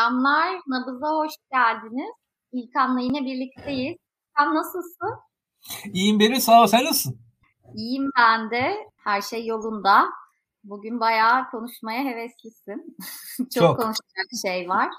akşamlar. Nabız'a hoş geldiniz. İlkan'la yine birlikteyiz. Sen nasılsın? İyiyim Beri sağ ol. Sen nasılsın? İyiyim ben de. Her şey yolunda. Bugün bayağı konuşmaya heveslisin. Çok, Çok konuşacak şey var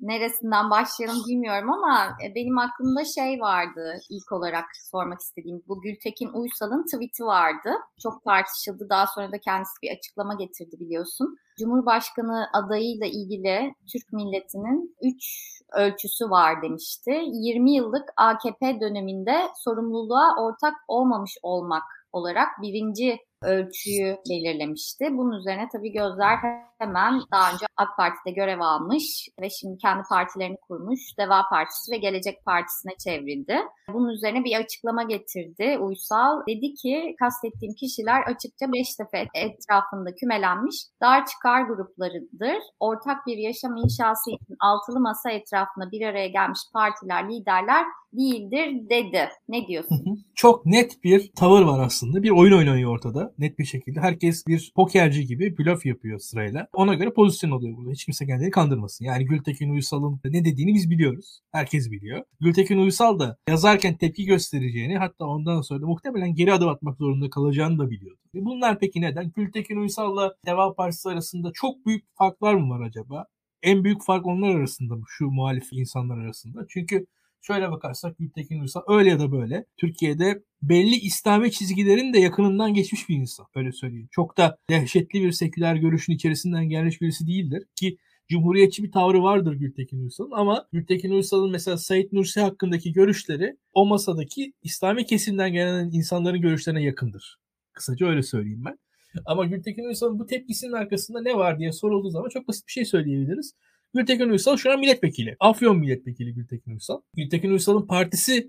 neresinden başlayalım bilmiyorum ama e, benim aklımda şey vardı ilk olarak sormak istediğim. Bu Gültekin Uysal'ın tweet'i vardı. Çok tartışıldı. Daha sonra da kendisi bir açıklama getirdi biliyorsun. Cumhurbaşkanı adayıyla ilgili Türk milletinin 3 ölçüsü var demişti. 20 yıllık AKP döneminde sorumluluğa ortak olmamış olmak olarak birinci ölçüyü belirlemişti. Bunun üzerine tabii gözler hemen daha önce AK Parti'de görev almış ve şimdi kendi partilerini kurmuş Deva Partisi ve Gelecek Partisi'ne çevrildi. Bunun üzerine bir açıklama getirdi Uysal. Dedi ki kastettiğim kişiler açıkça Beştepe etrafında kümelenmiş dar çıkar gruplarıdır. Ortak bir yaşam inşası için altılı masa etrafında bir araya gelmiş partiler, liderler değildir dedi. Ne diyorsun? Çok net bir tavır var aslında. Bir oyun oynanıyor ortada. Net bir şekilde. Herkes bir pokerci gibi blöf yapıyor sırayla. Ona göre pozisyon oluyor burada. Hiç kimse kendini kandırmasın. Yani Gültekin Uysal'ın ne dediğini biz biliyoruz. Herkes biliyor. Gültekin Uysal da yazarken tepki göstereceğini hatta ondan sonra da muhtemelen geri adım atmak zorunda kalacağını da biliyordu. E bunlar peki neden? Gültekin Uysal'la Deva Partisi arasında çok büyük farklar mı var acaba? En büyük fark onlar arasında mı? Şu muhalif insanlar arasında. Çünkü Şöyle bakarsak Gültekin Uysal öyle ya da böyle Türkiye'de belli İslami çizgilerin de yakınından geçmiş bir insan. Öyle söyleyeyim. Çok da dehşetli bir seküler görüşün içerisinden gelmiş birisi değildir. Ki cumhuriyetçi bir tavrı vardır Gültekin Uysal'ın ama Gültekin Uysal'ın mesela Said Nursi hakkındaki görüşleri o masadaki İslami kesimden gelen insanların görüşlerine yakındır. Kısaca öyle söyleyeyim ben. Ama Gültekin Uysal'ın bu tepkisinin arkasında ne var diye sorulduğu zaman çok basit bir şey söyleyebiliriz. Gültekin Uysal şu an milletvekili. Afyon milletvekili Gültekin Uysal. Gültekin Uysal'ın partisi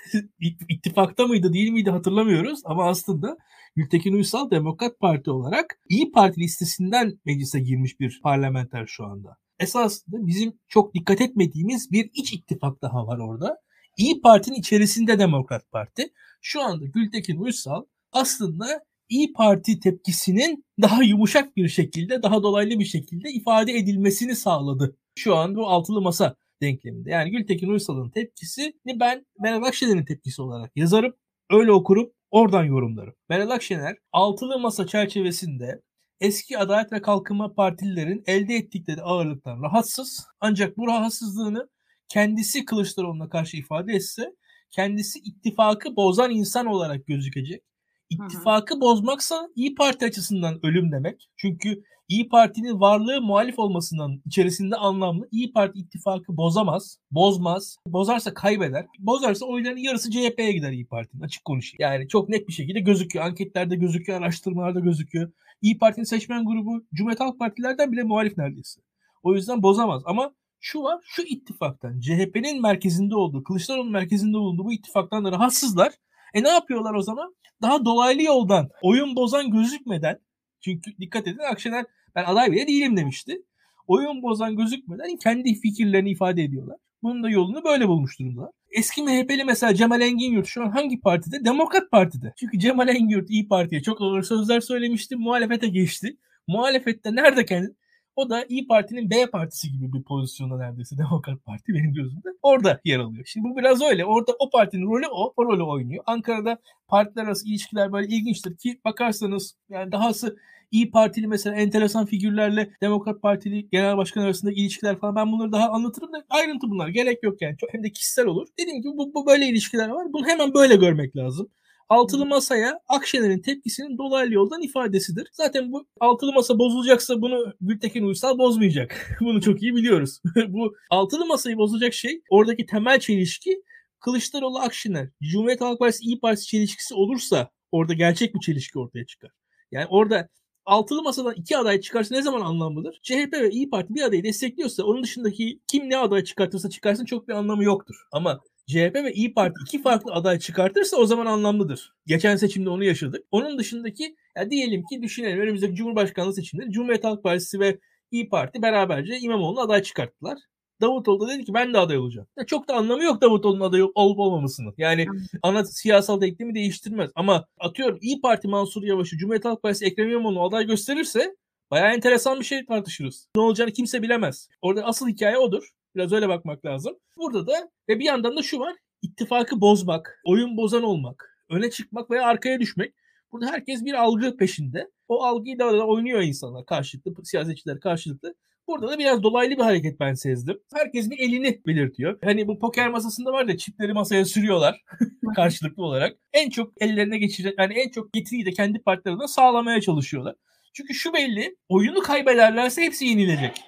ittifakta mıydı değil miydi hatırlamıyoruz ama aslında Gültekin Uysal Demokrat Parti olarak İyi Parti listesinden meclise girmiş bir parlamenter şu anda. Esasında bizim çok dikkat etmediğimiz bir iç ittifak daha var orada. İyi Parti'nin içerisinde Demokrat Parti. Şu anda Gültekin Uysal aslında İyi Parti tepkisinin daha yumuşak bir şekilde, daha dolaylı bir şekilde ifade edilmesini sağladı. Şu an bu altılı masa denkleminde. Yani Gültekin Uysal'ın tepkisini ben Meral Akşener'in tepkisi olarak yazarım. Öyle okurum, oradan yorumlarım. Meral Akşener altılı masa çerçevesinde eski Adalet ve Kalkınma Partililerin elde ettikleri ağırlıktan rahatsız. Ancak bu rahatsızlığını kendisi Kılıçdaroğlu'na karşı ifade etse kendisi ittifakı bozan insan olarak gözükecek. İttifakı bozmaksa İyi Parti açısından ölüm demek. Çünkü İyi Parti'nin varlığı muhalif olmasından içerisinde anlamlı. İyi Parti ittifakı bozamaz, bozmaz. Bozarsa kaybeder. Bozarsa oyların yarısı CHP'ye gider İyi Parti'nin açık konuşayım. Yani çok net bir şekilde gözüküyor. Anketlerde gözüküyor, araştırmalarda gözüküyor. İyi Parti'nin seçmen grubu Cumhuriyet Halk Partilerden bile muhalif neredeyse. O yüzden bozamaz. Ama şu var, şu ittifaktan, CHP'nin merkezinde olduğu, Kılıçdaroğlu'nun merkezinde olduğu bu ittifaktan da rahatsızlar. E ne yapıyorlar o zaman? Daha dolaylı yoldan oyun bozan gözükmeden çünkü dikkat edin Akşener ben aday bile değilim demişti. Oyun bozan gözükmeden kendi fikirlerini ifade ediyorlar. Bunun da yolunu böyle bulmuş durumdalar. Eski MHP'li mesela Cemal Engin şu an hangi partide? Demokrat Parti'de. Çünkü Cemal Engin İyi Parti'ye çok ağır sözler söylemişti. Muhalefete geçti. Muhalefette nerede kendi o da İyi Parti'nin B partisi gibi bir pozisyonda neredeyse Demokrat Parti benim gözümde. Orada yer alıyor. Şimdi bu biraz öyle. Orada o partinin rolü o. O rolü oynuyor. Ankara'da partiler arası ilişkiler böyle ilginçtir ki bakarsanız yani dahası İyi Partili mesela enteresan figürlerle Demokrat Partili genel başkan arasında ilişkiler falan ben bunları daha anlatırım da ayrıntı bunlar. Gerek yok yani. Çok, hem de kişisel olur. Dediğim gibi bu, bu böyle ilişkiler var. Bunu hemen böyle görmek lazım altılı masaya Akşener'in tepkisinin dolaylı yoldan ifadesidir. Zaten bu altılı masa bozulacaksa bunu Gültekin Uysal bozmayacak. bunu çok iyi biliyoruz. bu altılı masayı bozacak şey oradaki temel çelişki Kılıçdaroğlu Akşener, Cumhuriyet Halk Partisi İyi Partisi çelişkisi olursa orada gerçek bir çelişki ortaya çıkar. Yani orada altılı masadan iki aday çıkarsa ne zaman anlamlıdır? CHP ve İyi Parti bir adayı destekliyorsa onun dışındaki kim ne aday çıkartırsa çıkarsın çok bir anlamı yoktur. Ama CHP ve İyi Parti iki farklı aday çıkartırsa o zaman anlamlıdır. Geçen seçimde onu yaşadık. Onun dışındaki ya diyelim ki düşünelim önümüzdeki Cumhurbaşkanlığı seçiminde Cumhuriyet Halk Partisi ve İyi Parti beraberce İmamoğlu'na aday çıkarttılar. Davutoğlu da dedi ki ben de aday olacağım. Ya çok da anlamı yok Davutoğlu'nun aday olup olmamasının. Yani ana siyasal denklemi değiştirmez. Ama atıyorum İyi Parti Mansur Yavaş'ı Cumhuriyet Halk Partisi Ekrem İmamoğlu aday gösterirse Bayağı enteresan bir şey tartışırız. Ne olacağını kimse bilemez. Orada asıl hikaye odur. Biraz öyle bakmak lazım. Burada da ve bir yandan da şu var. İttifakı bozmak, oyun bozan olmak, öne çıkmak veya arkaya düşmek. Burada herkes bir algı peşinde. O algıyı da oynuyor insanlar karşılıklı, siyasetçiler karşılıklı. Burada da biraz dolaylı bir hareket ben sezdim. Herkes bir elini belirtiyor. Hani bu poker masasında var da çipleri masaya sürüyorlar karşılıklı olarak. En çok ellerine geçecek yani en çok getiriyi de kendi partilerine sağlamaya çalışıyorlar. Çünkü şu belli oyunu kaybederlerse hepsi yenilecek.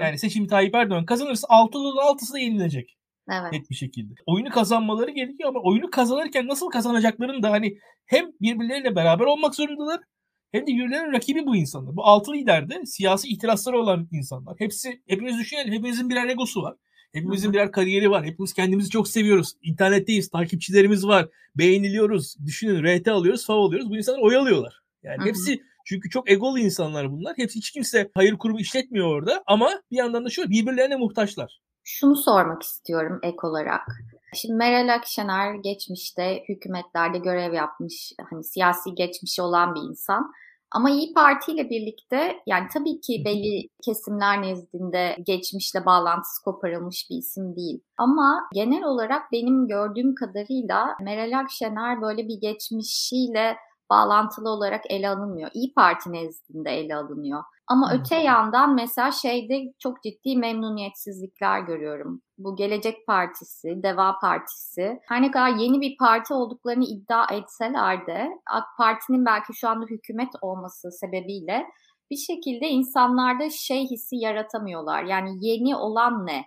Yani seçimi Tayyip Erdoğan kazanırsa 6'nın 6'sı da yenilecek. Evet. Net bir şekilde. Oyunu kazanmaları gerekiyor ama oyunu kazanırken nasıl kazanacaklarını da hani hem birbirleriyle beraber olmak zorundalar hem de birbirlerinin rakibi bu insanlar. Bu altı liderde siyasi itirazları olan insanlar. Hepsi, hepimiz düşünelim. Hepimizin birer egosu var. Hepimizin birer kariyeri var. Hepimiz kendimizi çok seviyoruz. İnternetteyiz. Takipçilerimiz var. Beğeniliyoruz. Düşünün RT alıyoruz, fav alıyoruz. Bu insanlar oyalıyorlar. Yani hepsi çünkü çok egolu insanlar bunlar. Hepsi hiç kimse hayır kurumu işletmiyor orada. Ama bir yandan da şu birbirlerine muhtaçlar. Şunu sormak istiyorum ek olarak. Şimdi Meral Akşener geçmişte hükümetlerde görev yapmış, hani siyasi geçmişi olan bir insan. Ama İyi Parti ile birlikte yani tabii ki belli kesimler nezdinde geçmişle bağlantısı koparılmış bir isim değil. Ama genel olarak benim gördüğüm kadarıyla Meral Akşener böyle bir geçmişiyle bağlantılı olarak ele alınmıyor. İyi Parti nezdinde ele alınıyor. Ama öte yandan mesela şeyde çok ciddi memnuniyetsizlikler görüyorum. Bu Gelecek Partisi, Deva Partisi her ne kadar yeni bir parti olduklarını iddia etseler de AK Parti'nin belki şu anda hükümet olması sebebiyle bir şekilde insanlarda şey hissi yaratamıyorlar. Yani yeni olan ne?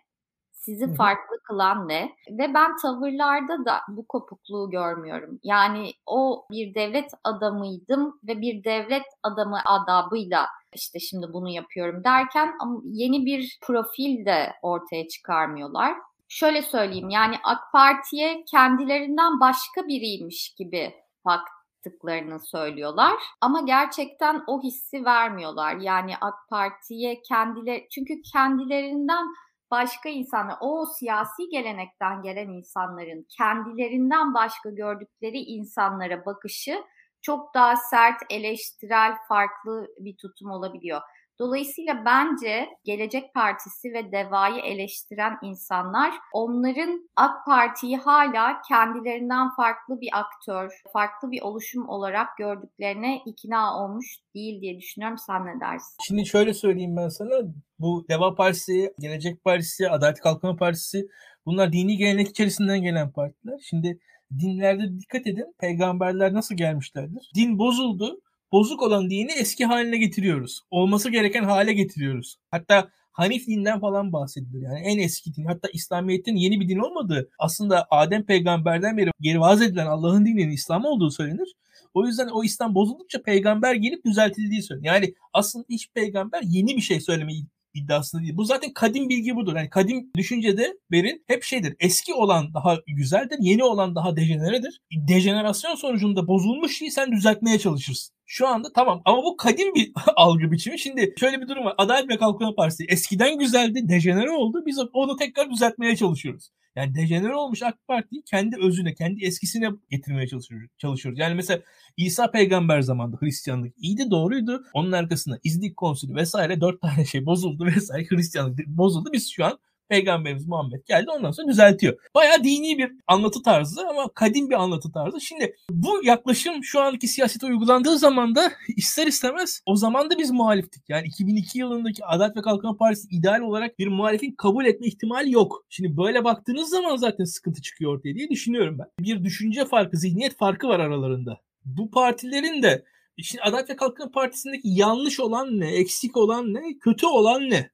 Sizi farklı kılan ne? Ve ben tavırlarda da bu kopukluğu görmüyorum. Yani o bir devlet adamıydım ve bir devlet adamı adabıyla işte şimdi bunu yapıyorum derken yeni bir profil de ortaya çıkarmıyorlar. Şöyle söyleyeyim yani AK Parti'ye kendilerinden başka biriymiş gibi baktıklarını söylüyorlar ama gerçekten o hissi vermiyorlar. Yani AK Parti'ye kendileri çünkü kendilerinden başka insanlar, o siyasi gelenekten gelen insanların kendilerinden başka gördükleri insanlara bakışı çok daha sert, eleştirel, farklı bir tutum olabiliyor. Dolayısıyla bence Gelecek Partisi ve DEVA'yı eleştiren insanlar onların AK Parti'yi hala kendilerinden farklı bir aktör, farklı bir oluşum olarak gördüklerine ikna olmuş değil diye düşünüyorum. Sen ne dersin? Şimdi şöyle söyleyeyim ben sana. Bu DEVA Partisi, Gelecek Partisi, Adalet Kalkınma Partisi bunlar dini gelenek içerisinden gelen partiler. Şimdi dinlerde dikkat edin peygamberler nasıl gelmişlerdir? Din bozuldu bozuk olan dini eski haline getiriyoruz. Olması gereken hale getiriyoruz. Hatta Hanif dinden falan bahsedilir. Yani en eski din. Hatta İslamiyet'in yeni bir din olmadığı aslında Adem peygamberden beri geri vaz edilen Allah'ın dininin İslam olduğu söylenir. O yüzden o İslam bozuldukça peygamber gelip düzeltildiği söyleniyor. Yani aslında hiç peygamber yeni bir şey söylemeyi iddiasında değil. Bu zaten kadim bilgi budur. Yani kadim düşüncede verin hep şeydir. Eski olan daha güzeldir, yeni olan daha dejeneredir. Dejenerasyon sonucunda bozulmuş şeyi sen düzeltmeye çalışırsın. Şu anda tamam ama bu kadim bir algı biçimi. Şimdi şöyle bir durum var. Adalet ve Kalkınma Partisi eskiden güzeldi, dejenere oldu. Biz onu tekrar düzeltmeye çalışıyoruz. Yani dejenere olmuş AK Parti'yi kendi özüne, kendi eskisine getirmeye çalışıyoruz. çalışıyoruz. Yani mesela İsa peygamber zamanında Hristiyanlık iyiydi, doğruydu. Onun arkasında İznik konsülü vesaire dört tane şey bozuldu vesaire Hristiyanlık bozuldu. Biz şu an Peygamberimiz Muhammed geldi ondan sonra düzeltiyor. Baya dini bir anlatı tarzı ama kadim bir anlatı tarzı. Şimdi bu yaklaşım şu anki siyasete uygulandığı zaman da ister istemez o zaman da biz muhaliftik. Yani 2002 yılındaki Adalet ve Kalkınma Partisi ideal olarak bir muhalifin kabul etme ihtimali yok. Şimdi böyle baktığınız zaman zaten sıkıntı çıkıyor ortaya diye düşünüyorum ben. Bir düşünce farkı, zihniyet farkı var aralarında. Bu partilerin de Şimdi Adalet ve Kalkınma Partisi'ndeki yanlış olan ne, eksik olan ne, kötü olan ne?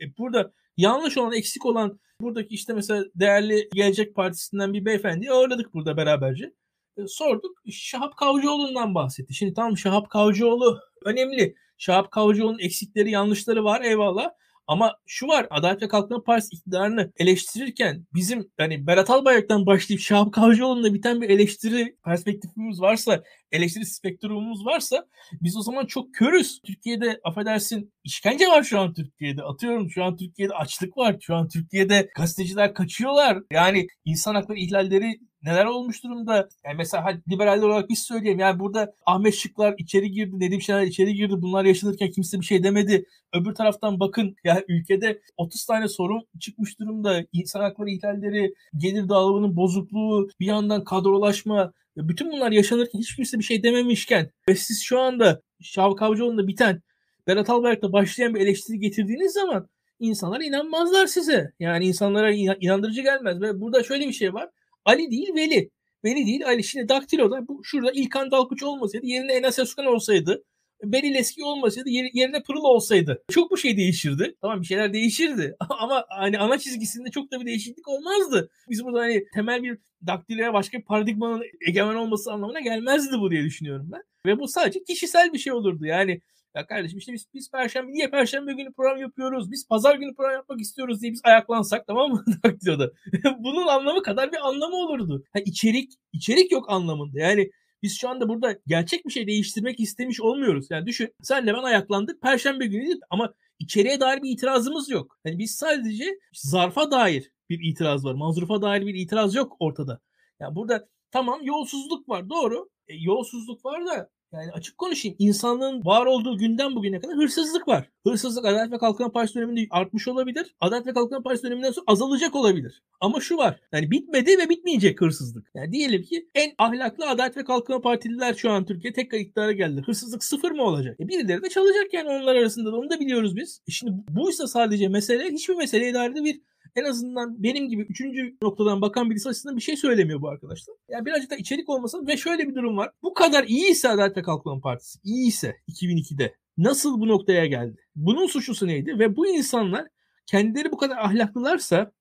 E burada yanlış olan, eksik olan buradaki işte mesela değerli Gelecek Partisi'nden bir beyefendiyi ağırladık burada beraberce. E, sorduk. Şahap Kavcıoğlu'ndan bahsetti. Şimdi tamam Şahap Kavcıoğlu önemli. Şahap Kavcıoğlu'nun eksikleri, yanlışları var eyvallah. Ama şu var Adalet ve Kalkınma Partisi iktidarını eleştirirken bizim hani Berat Albayrak'tan başlayıp Şahap Kavcıoğlu'nda biten bir eleştiri perspektifimiz varsa, eleştiri spektrumumuz varsa biz o zaman çok körüz. Türkiye'de affedersin işkence var şu an Türkiye'de. Atıyorum şu an Türkiye'de açlık var. Şu an Türkiye'de gazeteciler kaçıyorlar. Yani insan hakları ihlalleri neler olmuş durumda? Yani mesela hadi liberaller olarak biz söyleyelim. Yani burada Ahmet Şıklar içeri girdi, Nedim Şener içeri girdi. Bunlar yaşanırken kimse bir şey demedi. Öbür taraftan bakın ya ülkede 30 tane sorun çıkmış durumda. İnsan hakları ihlalleri, gelir dağılımının bozukluğu, bir yandan kadrolaşma. Bütün bunlar yaşanırken hiç kimse bir şey dememişken ve siz şu anda Şavk Avcıoğlu'nda biten Berat Albayrak'ta başlayan bir eleştiri getirdiğiniz zaman insanlar inanmazlar size. Yani insanlara inandırıcı gelmez. Ve burada şöyle bir şey var. Ali değil Veli. Veli değil Ali. Şimdi Daktilo'da bu, şurada İlkan Dalkuç olmasaydı yerine Enes Özkan olsaydı Beril Eski olmasaydı yerine Pırıl olsaydı çok bu şey değişirdi. Tamam bir şeyler değişirdi ama hani ana çizgisinde çok da bir değişiklik olmazdı. Biz burada hani temel bir daktiloya başka bir paradigmanın egemen olması anlamına gelmezdi bu diye düşünüyorum ben. Ve bu sadece kişisel bir şey olurdu. Yani ya kardeşim işte biz, biz perşembe niye perşembe günü program yapıyoruz? Biz pazar günü program yapmak istiyoruz diye biz ayaklansak tamam mı daktiloda? Bunun anlamı kadar bir anlamı olurdu. Yani içerik içerik yok anlamında. Yani biz şu anda burada gerçek bir şey değiştirmek istemiş olmuyoruz. Yani düşün senle ben ayaklandık perşembe günü ama içeriye dair bir itirazımız yok. Yani biz sadece zarfa dair bir itiraz var. Mazrufa dair bir itiraz yok ortada. Yani burada tamam yolsuzluk var doğru. E, yolsuzluk var da yani açık konuşayım. insanlığın var olduğu günden bugüne kadar hırsızlık var. Hırsızlık Adalet ve Kalkınma Partisi döneminde artmış olabilir. Adalet ve Kalkınma Partisi döneminden sonra azalacak olabilir. Ama şu var. Yani bitmedi ve bitmeyecek hırsızlık. Yani diyelim ki en ahlaklı Adalet ve Kalkınma Partililer şu an Türkiye tekrar iktidara geldi. Hırsızlık sıfır mı olacak? E birileri de çalacak yani onlar arasında da onu da biliyoruz biz. E şimdi buysa sadece mesele hiçbir meseleye dair bir en azından benim gibi üçüncü noktadan bakan birisi açısından bir şey söylemiyor bu arkadaşlar. Yani birazcık da içerik olmasın ve şöyle bir durum var. Bu kadar iyiyse Adalet ve Kalkınma Partisi, iyiyse 2002'de nasıl bu noktaya geldi? Bunun suçlusu neydi? Ve bu insanlar kendileri bu kadar ahlaklılarsa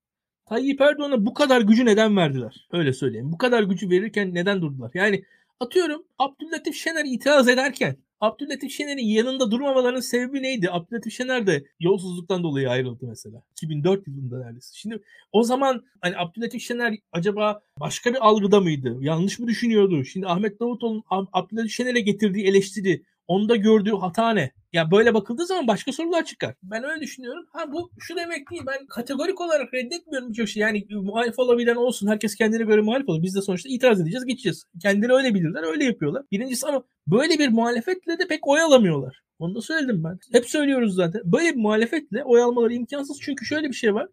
Tayyip Erdoğan'a bu kadar gücü neden verdiler? Öyle söyleyeyim. Bu kadar gücü verirken neden durdular? Yani atıyorum Abdüllatif Şener itiraz ederken Abdülatif Şener'in yanında durmamalarının sebebi neydi? Abdülatif Şener de yolsuzluktan dolayı ayrıldı mesela. 2004 yılında neredeyse. Şimdi o zaman hani Abdülatif Şener acaba başka bir algıda mıydı? Yanlış mı düşünüyordu? Şimdi Ahmet Davutoğlu'nun Abdülatif Şener'e getirdiği eleştiri onda gördüğü hata ne? Ya böyle bakıldığı zaman başka sorular çıkar. Ben öyle düşünüyorum. Ha bu şu demek değil. Ben kategorik olarak reddetmiyorum birçok şey. Yani muhalif olabilen olsun. Herkes kendine göre muhalif olur. Biz de sonuçta itiraz edeceğiz, geçeceğiz. Kendileri öyle bilirler, öyle yapıyorlar. Birincisi ama böyle bir muhalefetle de pek oy alamıyorlar. Onu da söyledim ben. Hep söylüyoruz zaten. Böyle bir muhalefetle oy almaları imkansız. Çünkü şöyle bir şey var.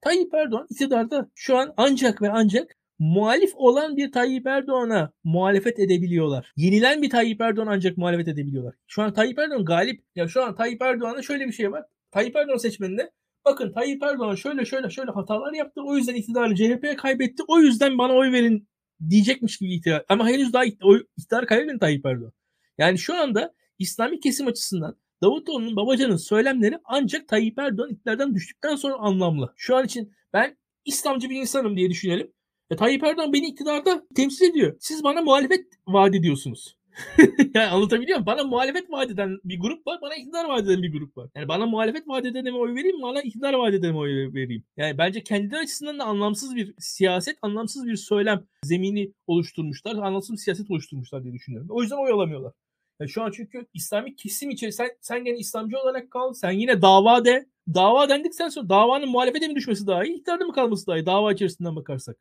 Tayyip Erdoğan iktidarda şu an ancak ve ancak muhalif olan bir Tayyip Erdoğan'a muhalefet edebiliyorlar. Yenilen bir Tayyip Erdoğan ancak muhalefet edebiliyorlar. Şu an Tayyip Erdoğan galip. Ya şu an Tayyip Erdoğan'da şöyle bir şey var. Tayyip Erdoğan seçmeninde bakın Tayyip Erdoğan şöyle şöyle şöyle hatalar yaptı. O yüzden iktidarı CHP'ye kaybetti. O yüzden bana oy verin diyecekmiş gibi iktidar. Ama henüz daha iktidar kaybetmedi Tayyip Erdoğan. Yani şu anda İslami kesim açısından Davutoğlu'nun Babacan'ın söylemleri ancak Tayyip Erdoğan iktidardan düştükten sonra anlamlı. Şu an için ben İslamcı bir insanım diye düşünelim. E, Tayyip Erdoğan beni iktidarda temsil ediyor. Siz bana muhalefet vaat ediyorsunuz. yani anlatabiliyor muyum? Bana muhalefet vaat eden bir grup var, bana iktidar vaat eden bir grup var. Yani bana muhalefet vaat edene oy vereyim, bana iktidar vaat edene oy vereyim. Yani bence kendileri açısından da anlamsız bir siyaset, anlamsız bir söylem zemini oluşturmuşlar, anlamsız bir siyaset oluşturmuşlar diye düşünüyorum. O yüzden oy alamıyorlar. Yani şu an çünkü İslami kesim içerisinde sen, sen gene İslamcı olarak kal, sen yine dava de. Dava dendikten sonra davanın muhalefete mi düşmesi daha iyi, iktidarda mı kalması daha iyi dava içerisinden bakarsak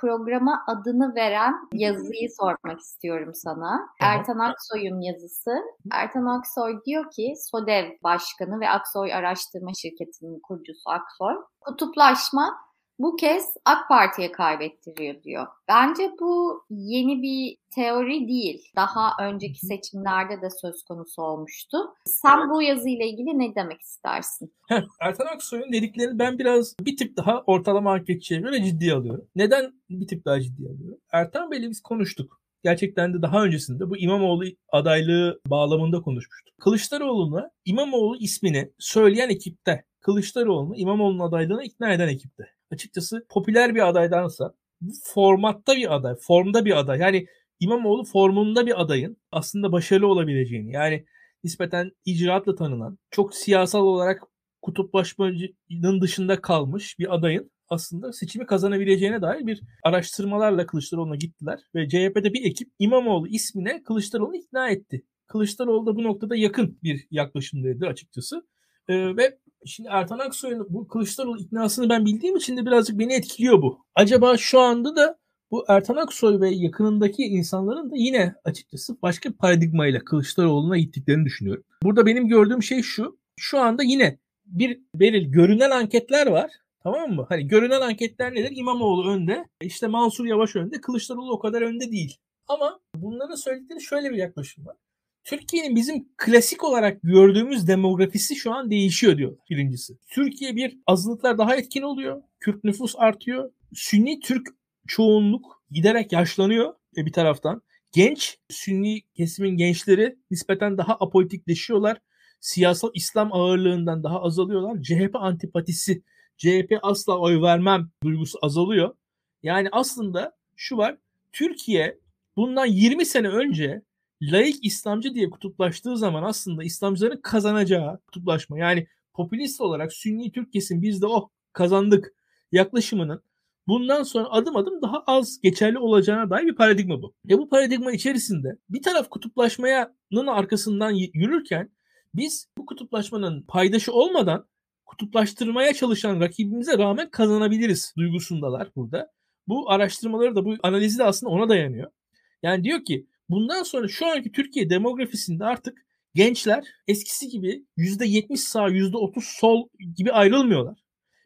programa adını veren yazıyı sormak istiyorum sana. Ertan Aksoy'un yazısı. Ertan Aksoy diyor ki SODEV Başkanı ve Aksoy Araştırma Şirketi'nin kurucusu Aksoy. Kutuplaşma bu kez AK Parti'ye kaybettiriyor diyor. Bence bu yeni bir teori değil. Daha önceki seçimlerde de söz konusu olmuştu. Sen bu yazıyla ilgili ne demek istersin? Heh, Ertan Aksoy'un dediklerini ben biraz bir tık daha ortalama anketçiye göre ciddiye alıyorum. Neden bir tık daha ciddiye alıyorum? Ertan Bey'le biz konuştuk. Gerçekten de daha öncesinde bu İmamoğlu adaylığı bağlamında konuşmuştuk. Kılıçdaroğlu'na İmamoğlu ismini söyleyen ekipte Kılıçdaroğlu'nu İmamoğlu'nun adaylığına ikna eden ekipte açıkçası popüler bir adaydansa bu formatta bir aday, formda bir aday. Yani İmamoğlu formunda bir adayın aslında başarılı olabileceğini yani nispeten icraatla tanınan, çok siyasal olarak kutuplaşmanın dışında kalmış bir adayın aslında seçimi kazanabileceğine dair bir araştırmalarla Kılıçdaroğlu'na gittiler ve CHP'de bir ekip İmamoğlu ismine Kılıçdaroğlu'nu ikna etti. Kılıçdaroğlu da bu noktada yakın bir yaklaşımdaydı açıkçası. Ee, ve Şimdi Ertan Aksoy'un bu Kılıçdaroğlu iknasını ben bildiğim için de birazcık beni etkiliyor bu. Acaba şu anda da bu Ertan Aksoy ve yakınındaki insanların da yine açıkçası başka bir paradigmayla Kılıçdaroğlu'na gittiklerini düşünüyorum. Burada benim gördüğüm şey şu. Şu anda yine bir belirli görünen anketler var. Tamam mı? Hani görünen anketler nedir? İmamoğlu önde. işte Mansur Yavaş önde. Kılıçdaroğlu o kadar önde değil. Ama bunların söyledikleri şöyle bir yaklaşım var. Türkiye'nin bizim klasik olarak gördüğümüz demografisi şu an değişiyor diyor birincisi. Türkiye bir azınlıklar daha etkin oluyor. Kürt nüfus artıyor. Sünni Türk çoğunluk giderek yaşlanıyor e, bir taraftan. Genç, Sünni kesimin gençleri nispeten daha apolitikleşiyorlar. Siyasal İslam ağırlığından daha azalıyorlar. CHP antipatisi, CHP asla oy vermem duygusu azalıyor. Yani aslında şu var, Türkiye bundan 20 sene önce laik İslamcı diye kutuplaştığı zaman aslında İslamcıların kazanacağı kutuplaşma yani popülist olarak Sünni Türk kesim biz de oh kazandık yaklaşımının bundan sonra adım adım daha az geçerli olacağına dair bir paradigma bu. Ve bu paradigma içerisinde bir taraf kutuplaşmanın arkasından yürürken biz bu kutuplaşmanın paydaşı olmadan kutuplaştırmaya çalışan rakibimize rağmen kazanabiliriz duygusundalar burada. Bu araştırmaları da bu analizi de aslında ona dayanıyor. Yani diyor ki bundan sonra şu anki Türkiye demografisinde artık gençler eskisi gibi %70 sağ %30 sol gibi ayrılmıyorlar.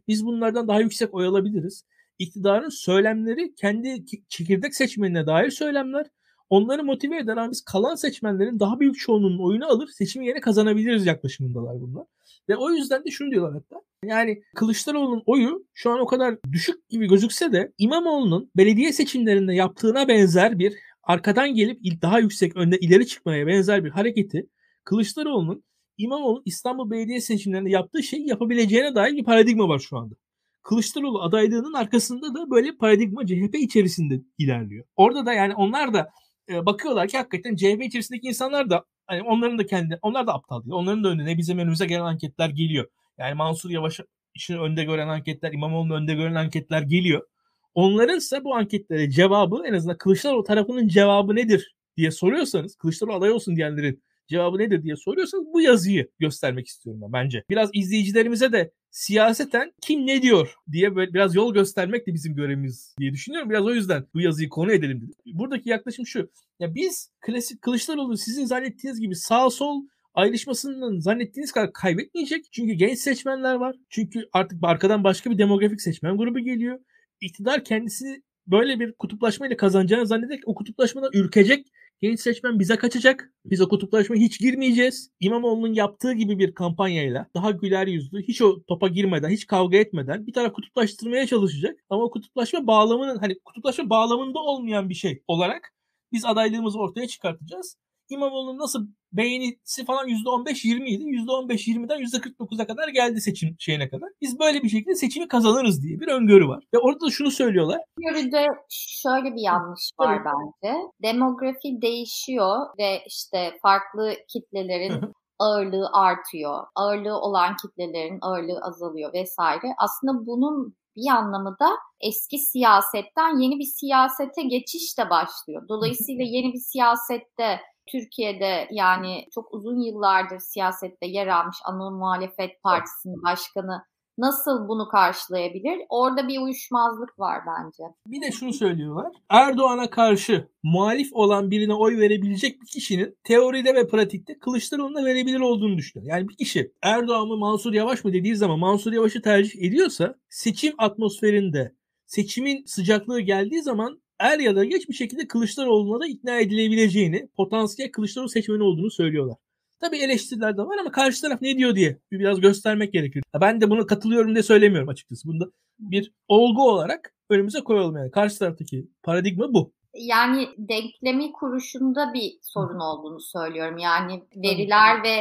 Biz bunlardan daha yüksek oy alabiliriz. İktidarın söylemleri kendi çekirdek seçmenine dair söylemler. Onları motive eder ama biz kalan seçmenlerin daha büyük çoğunluğunun oyunu alır seçimi yine kazanabiliriz yaklaşımındalar bunlar. Ve o yüzden de şunu diyorlar hatta. Yani Kılıçdaroğlu'nun oyu şu an o kadar düşük gibi gözükse de İmamoğlu'nun belediye seçimlerinde yaptığına benzer bir arkadan gelip daha yüksek önde ileri çıkmaya benzer bir hareketi Kılıçdaroğlu'nun İmamoğlu İstanbul Belediye seçimlerinde yaptığı şeyi yapabileceğine dair bir paradigma var şu anda. Kılıçdaroğlu adaylığının arkasında da böyle paradigma CHP içerisinde ilerliyor. Orada da yani onlar da e, bakıyorlar ki hakikaten CHP içerisindeki insanlar da hani onların da kendi onlar da aptal değil. Onların da önüne bizim önümüze gelen anketler geliyor. Yani Mansur Yavaş işin önde gören anketler, İmamoğlu'nun önde gören anketler geliyor. Onların ise bu anketlere cevabı en azından Kılıçdaroğlu tarafının cevabı nedir diye soruyorsanız, Kılıçdaroğlu aday olsun diyenlerin cevabı nedir diye soruyorsanız bu yazıyı göstermek istiyorum ben bence. Biraz izleyicilerimize de siyaseten kim ne diyor diye böyle biraz yol göstermek de bizim görevimiz diye düşünüyorum. Biraz o yüzden bu yazıyı konu edelim dedim. Buradaki yaklaşım şu. Ya biz klasik Kılıçdaroğlu sizin zannettiğiniz gibi sağ sol ayrışmasının zannettiğiniz kadar kaybetmeyecek. Çünkü genç seçmenler var. Çünkü artık arkadan başka bir demografik seçmen grubu geliyor. İktidar kendisi böyle bir kutuplaşmayla kazanacağını zannederek o kutuplaşmadan ürkecek Genç seçmen bize kaçacak. Biz o kutuplaşmaya hiç girmeyeceğiz. İmamoğlu'nun yaptığı gibi bir kampanyayla daha güler yüzlü, hiç o topa girmeden, hiç kavga etmeden bir taraf kutuplaştırmaya çalışacak. Ama o kutuplaşma bağlamının hani kutuplaşma bağlamında olmayan bir şey olarak biz adaylığımızı ortaya çıkartacağız. İmamoğlu'nun nasıl beğenisi falan %15-20 idi. %15-20'den %49'a kadar geldi seçim şeyine kadar. Biz böyle bir şekilde seçimi kazanırız diye bir öngörü var. Ve orada da şunu söylüyorlar. Öngörüde şöyle bir yanlış var evet. bence. Demografi değişiyor ve işte farklı kitlelerin ağırlığı artıyor. Ağırlığı olan kitlelerin ağırlığı azalıyor vesaire. Aslında bunun bir anlamı da eski siyasetten yeni bir siyasete geçiş de başlıyor. Dolayısıyla yeni bir siyasette Türkiye'de yani çok uzun yıllardır siyasette yer almış ana muhalefet partisinin başkanı nasıl bunu karşılayabilir? Orada bir uyuşmazlık var bence. Bir de şunu söylüyorlar. Erdoğan'a karşı muhalif olan birine oy verebilecek bir kişinin teoride ve pratikte Kılıçdaroğlu'na verebilir olduğunu düşünüyor. Yani bir kişi Erdoğan mı Mansur Yavaş mı dediği zaman Mansur Yavaş'ı tercih ediyorsa seçim atmosferinde seçimin sıcaklığı geldiği zaman er ya da geç bir şekilde Kılıçdaroğlu'na da ikna edilebileceğini, potansiyel Kılıçdaroğlu seçmeni olduğunu söylüyorlar. Tabii eleştiriler de var ama karşı taraf ne diyor diye biraz göstermek gerekir. Ben de bunu katılıyorum diye söylemiyorum açıkçası. Bunda bir olgu olarak önümüze koyalım yani. Karşı taraftaki paradigma bu. Yani denklemi kuruşunda bir sorun olduğunu söylüyorum. Yani veriler ve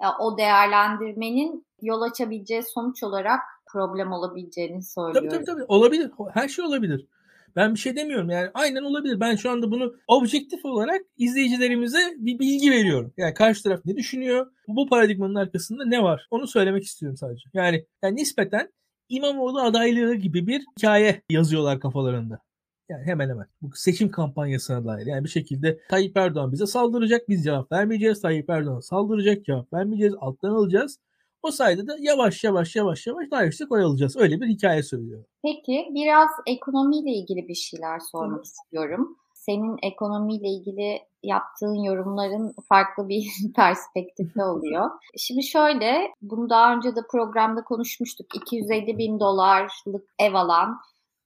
e, o değerlendirmenin yol açabileceği sonuç olarak problem olabileceğini söylüyorum. Tabii tabii tabii olabilir. Her şey olabilir. Ben bir şey demiyorum yani aynen olabilir. Ben şu anda bunu objektif olarak izleyicilerimize bir bilgi veriyorum. Yani karşı taraf ne düşünüyor? Bu paradigmanın arkasında ne var? Onu söylemek istiyorum sadece. Yani, yani nispeten İmamoğlu adaylığı gibi bir hikaye yazıyorlar kafalarında. Yani hemen hemen. Bu seçim kampanyasına dair. Yani bir şekilde Tayyip Erdoğan bize saldıracak. Biz cevap vermeyeceğiz. Tayyip Erdoğan saldıracak. Cevap vermeyeceğiz. Alttan alacağız. O sayede de yavaş yavaş yavaş yavaş daha yüksek oy alacağız. Öyle bir hikaye söylüyor. Peki biraz ekonomiyle ilgili bir şeyler sormak Hı. istiyorum. Senin ekonomiyle ilgili yaptığın yorumların farklı bir perspektifte oluyor. Şimdi şöyle, bunu daha önce de programda konuşmuştuk. 250 bin dolarlık ev alan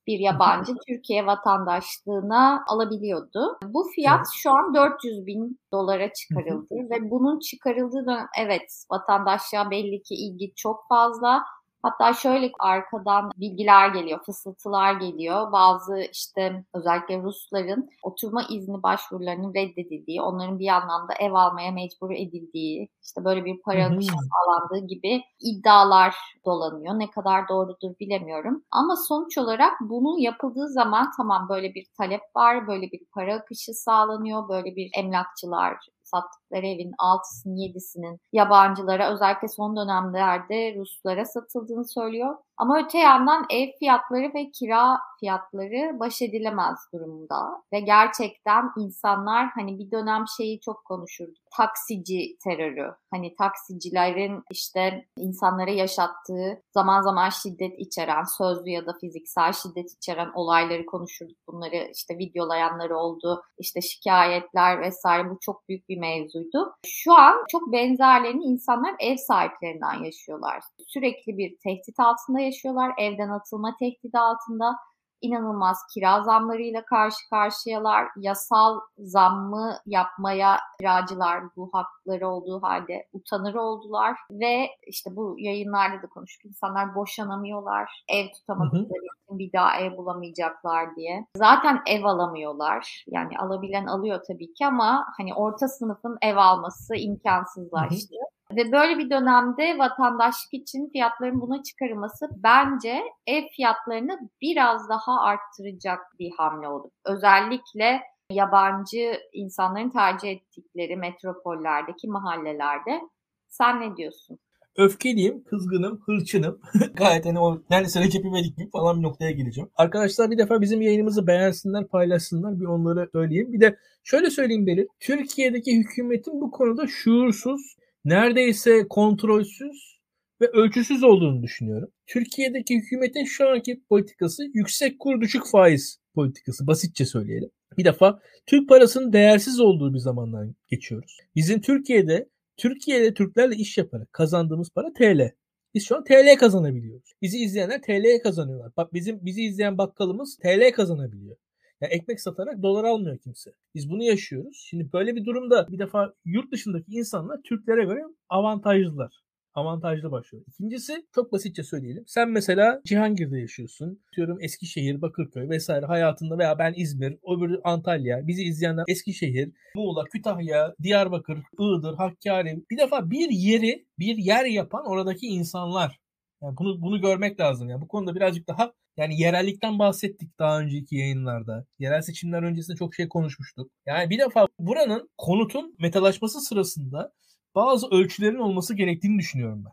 bir yabancı Türkiye vatandaşlığına alabiliyordu. Bu fiyat evet. şu an 400 bin dolara çıkarıldı ve bunun çıkarıldığı dönem evet vatandaşlığa belli ki ilgi çok fazla Hatta şöyle arkadan bilgiler geliyor, fısıltılar geliyor. Bazı işte özellikle Rusların oturma izni başvurularının reddedildiği, onların bir anlamda ev almaya mecbur edildiği, işte böyle bir para akışı sağlandığı gibi iddialar dolanıyor. Ne kadar doğrudur bilemiyorum. Ama sonuç olarak bunu yapıldığı zaman tamam böyle bir talep var, böyle bir para akışı sağlanıyor, böyle bir emlakçılar sattıkları evin 6'sının 7'sinin yabancılara özellikle son dönemlerde Ruslara satıldığını söylüyor. Ama öte yandan ev fiyatları ve kira fiyatları baş edilemez durumda. Ve gerçekten insanlar hani bir dönem şeyi çok konuşurdu. Taksici terörü. Hani taksicilerin işte insanlara yaşattığı zaman zaman şiddet içeren, sözlü ya da fiziksel şiddet içeren olayları konuşurduk. Bunları işte videolayanları oldu. İşte şikayetler vesaire bu çok büyük bir mevzuydu. Şu an çok benzerlerini insanlar ev sahiplerinden yaşıyorlar. Sürekli bir tehdit altında yaşıyorlar. Evden atılma tehdidi altında inanılmaz kira zamlarıyla karşı karşıyalar. Yasal zammı yapmaya kiracılar bu hakları olduğu halde utanır oldular. Ve işte bu yayınlarda da konuştuk. İnsanlar boşanamıyorlar. Ev tutamadıkları için bir daha ev bulamayacaklar diye. Zaten ev alamıyorlar. Yani alabilen alıyor tabii ki ama hani orta sınıfın ev alması imkansızlaştı. Hı hı. Ve böyle bir dönemde vatandaşlık için fiyatların buna çıkarılması bence ev fiyatlarını biraz daha arttıracak bir hamle olur. Özellikle yabancı insanların tercih ettikleri metropollerdeki mahallelerde. Sen ne diyorsun? öfkeliyim, kızgınım, hırçınım. Gayet hani o neredeyse Recep İvedik gibi falan bir noktaya geleceğim. Arkadaşlar bir defa bizim yayınımızı beğensinler, paylaşsınlar. Bir onları söyleyeyim. Bir de şöyle söyleyeyim Belir. Türkiye'deki hükümetin bu konuda şuursuz, neredeyse kontrolsüz ve ölçüsüz olduğunu düşünüyorum. Türkiye'deki hükümetin şu anki politikası yüksek kur düşük faiz politikası basitçe söyleyelim. Bir defa Türk parasının değersiz olduğu bir zamandan geçiyoruz. Bizim Türkiye'de Türkiye'de Türklerle iş yaparak kazandığımız para TL. Biz şu an TL kazanabiliyoruz. Bizi izleyenler TL kazanıyorlar. Bak bizim bizi izleyen bakkalımız TL kazanabiliyor. Yani ekmek satarak dolar almıyor kimse. Biz bunu yaşıyoruz. Şimdi böyle bir durumda bir defa yurt dışındaki insanlar Türklere göre avantajlılar avantajlı başlıyor. İkincisi çok basitçe söyleyelim. Sen mesela Cihangir'de yaşıyorsun. Diyorum Eskişehir, Bakırköy vesaire hayatında veya ben İzmir, öbürü Antalya. Bizi izleyenler Eskişehir, Muğla, Kütahya, Diyarbakır, Iğdır, Hakkari. Bir defa bir yeri, bir yer yapan oradaki insanlar. Yani bunu bunu görmek lazım. Yani bu konuda birazcık daha yani yerellikten bahsettik daha önceki yayınlarda. Yerel seçimler öncesinde çok şey konuşmuştuk. Yani bir defa buranın konutun metalaşması sırasında bazı ölçülerin olması gerektiğini düşünüyorum ben.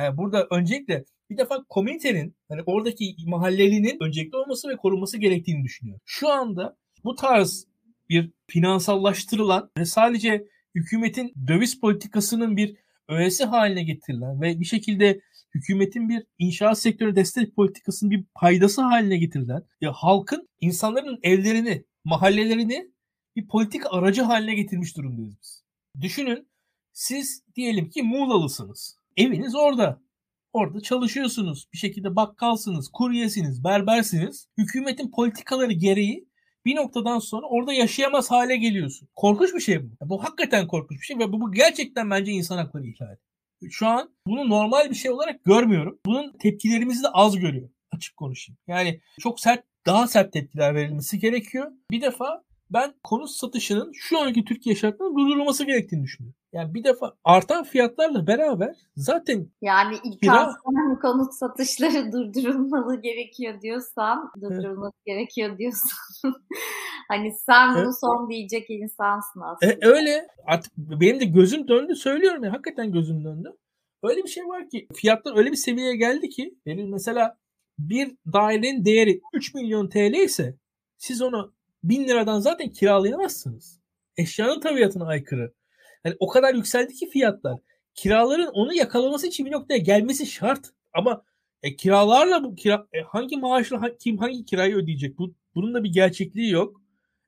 Yani burada öncelikle bir defa komünitenin hani oradaki mahallelinin öncelikli olması ve korunması gerektiğini düşünüyorum. Şu anda bu tarz bir finansallaştırılan ve sadece hükümetin döviz politikasının bir öğesi haline getirilen ve bir şekilde hükümetin bir inşaat sektörü destek politikasının bir paydası haline getirilen ya halkın insanların evlerini, mahallelerini bir politik aracı haline getirmiş durumdayız biz. Düşünün siz diyelim ki Muğlalısınız. Eviniz orada. Orada çalışıyorsunuz. Bir şekilde bakkalsınız, kuryesiniz, berbersiniz. Hükümetin politikaları gereği bir noktadan sonra orada yaşayamaz hale geliyorsun. Korkunç bir şey bu. Bu hakikaten korkunç bir şey ve bu, bu gerçekten bence insan hakları ihlali. Şu an bunu normal bir şey olarak görmüyorum. Bunun tepkilerimizi de az görüyor. Açık konuşayım. Yani çok sert, daha sert tepkiler verilmesi gerekiyor. Bir defa ben konut satışının şu anki Türkiye şartlarında durdurulması gerektiğini düşünüyorum. Yani bir defa artan fiyatlarla beraber zaten yani ilk kira... konut satışları durdurulmalı gerekiyor diyorsan durdurulması evet. gerekiyor diyorsan hani sen bunu evet. son diyecek insansın e, aslında. E, öyle artık benim de gözüm döndü söylüyorum ya hakikaten gözüm döndü. Öyle bir şey var ki fiyatlar öyle bir seviyeye geldi ki benim mesela bir dairenin değeri 3 milyon TL ise siz onu 1000 liradan zaten kiralayamazsınız. Eşyanın tabiatına aykırı. Yani o kadar yükseldi ki fiyatlar. kiraların onu yakalaması için bir noktaya gelmesi şart. Ama e, kiralarla bu kira e, hangi maaşla kim hangi kirayı ödeyecek? Bu bunun da bir gerçekliği yok.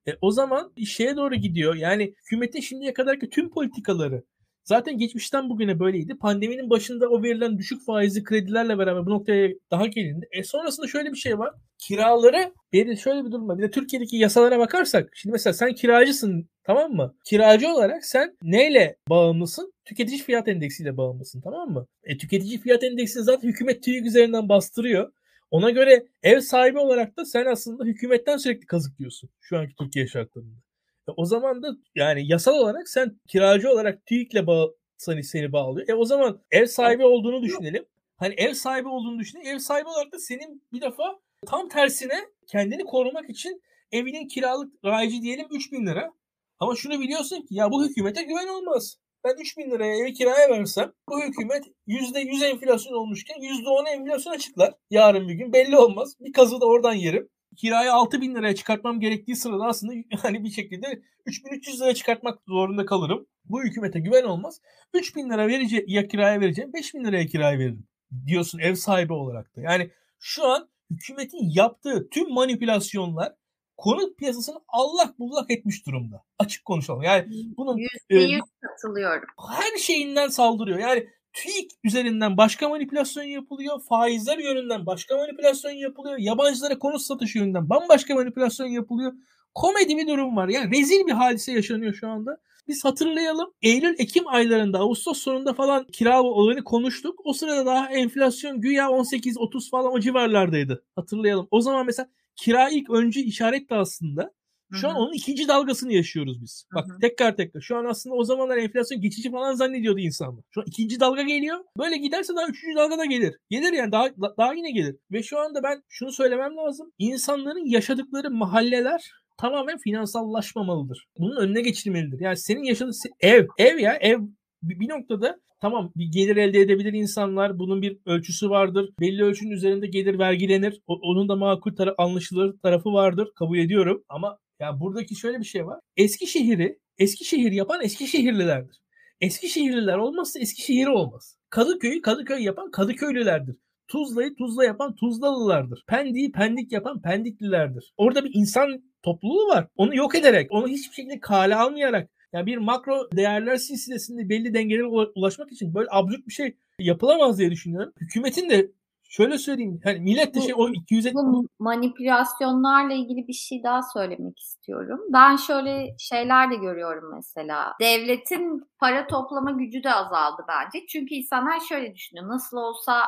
E, o zaman şeye doğru gidiyor. Yani hükümetin şimdiye kadarki tüm politikaları zaten geçmişten bugüne böyleydi. Pandeminin başında o verilen düşük faizli kredilerle beraber bu noktaya daha gelindi. E sonrasında şöyle bir şey var. Kiraları bir şöyle bir durum var. Bir de Türkiye'deki yasalara bakarsak şimdi mesela sen kiracısın tamam mı? Kiracı olarak sen neyle bağımlısın? Tüketici fiyat endeksiyle bağımlısın tamam mı? E tüketici fiyat endeksini zaten hükümet TÜİK üzerinden bastırıyor. Ona göre ev sahibi olarak da sen aslında hükümetten sürekli kazıklıyorsun şu anki Türkiye şartlarında. E o zaman da yani yasal olarak sen kiracı olarak TÜİK'le bağ, seni, seni bağlıyor. E o zaman ev sahibi olduğunu düşünelim. Hani ev sahibi olduğunu düşünelim. Ev sahibi olarak da senin bir defa tam tersine kendini korumak için evinin kiralık raici diyelim 3000 lira. Ama şunu biliyorsun ki ya bu hükümete güven olmaz ben 3 bin liraya evi kiraya versem bu hükümet %100 enflasyon olmuşken %10 enflasyon açıklar. Yarın bir gün belli olmaz. Bir kazı da oradan yerim. Kirayı 6 bin liraya çıkartmam gerektiği sırada aslında hani bir şekilde 3300 liraya çıkartmak zorunda kalırım. Bu hükümete güven olmaz. 3 bin lira verici ya kiraya vereceğim 5 bin liraya kiraya veririm diyorsun ev sahibi olarak da. Yani şu an hükümetin yaptığı tüm manipülasyonlar konut piyasasını allak bullak etmiş durumda. Açık konuşalım. Yani bunun %100 e, katılıyorum. Her şeyinden saldırıyor. Yani TÜİK üzerinden başka manipülasyon yapılıyor. Faizler yönünden başka manipülasyon yapılıyor. Yabancılara konut satışı yönünden bambaşka manipülasyon yapılıyor. Komedi bir durum var. Yani rezil bir hadise yaşanıyor şu anda. Biz hatırlayalım Eylül-Ekim aylarında Ağustos sonunda falan kira olanı konuştuk. O sırada daha enflasyon güya 18-30 falan o civarlardaydı. Hatırlayalım. O zaman mesela kira ilk önce işaretti aslında. Şu Hı-hı. an onun ikinci dalgasını yaşıyoruz biz. Bak Hı-hı. tekrar tekrar. Şu an aslında o zamanlar enflasyon geçici falan zannediyordu insanlar. Şu an ikinci dalga geliyor. Böyle giderse daha üçüncü dalga da gelir. Gelir yani daha daha yine gelir. Ve şu anda ben şunu söylemem lazım. İnsanların yaşadıkları mahalleler tamamen finansallaşmamalıdır. Bunun önüne geçilmelidir. Yani senin yaşadığın ev, ev ya ev bir noktada tamam bir gelir elde edebilir insanlar. Bunun bir ölçüsü vardır. Belli ölçünün üzerinde gelir vergilenir. O, onun da makul tarafı, anlaşılır tarafı vardır. Kabul ediyorum. Ama ya buradaki şöyle bir şey var. Eskişehir'i Eskişehir yapan Eskişehirlilerdir. Eskişehirliler olmazsa Eskişehir olmaz. Kadıköy'ü Kadıköy yapan Kadıköylülerdir. Tuzla'yı Tuzla yapan Tuzlalılardır. Pendik'i Pendik yapan Pendiklilerdir. Orada bir insan topluluğu var. Onu yok ederek, onu hiçbir şekilde kale almayarak, yani bir makro değerler silsilesinde belli dengelere ulaşmak için böyle absürt bir şey yapılamaz diye düşünüyorum. Hükümetin de şöyle söyleyeyim. Hani millet de şey o 250 bu manipülasyonlarla ilgili bir şey daha söylemek istiyorum. Ben şöyle şeyler de görüyorum mesela. Devletin para toplama gücü de azaldı bence. Çünkü insanlar şöyle düşünüyor. Nasıl olsa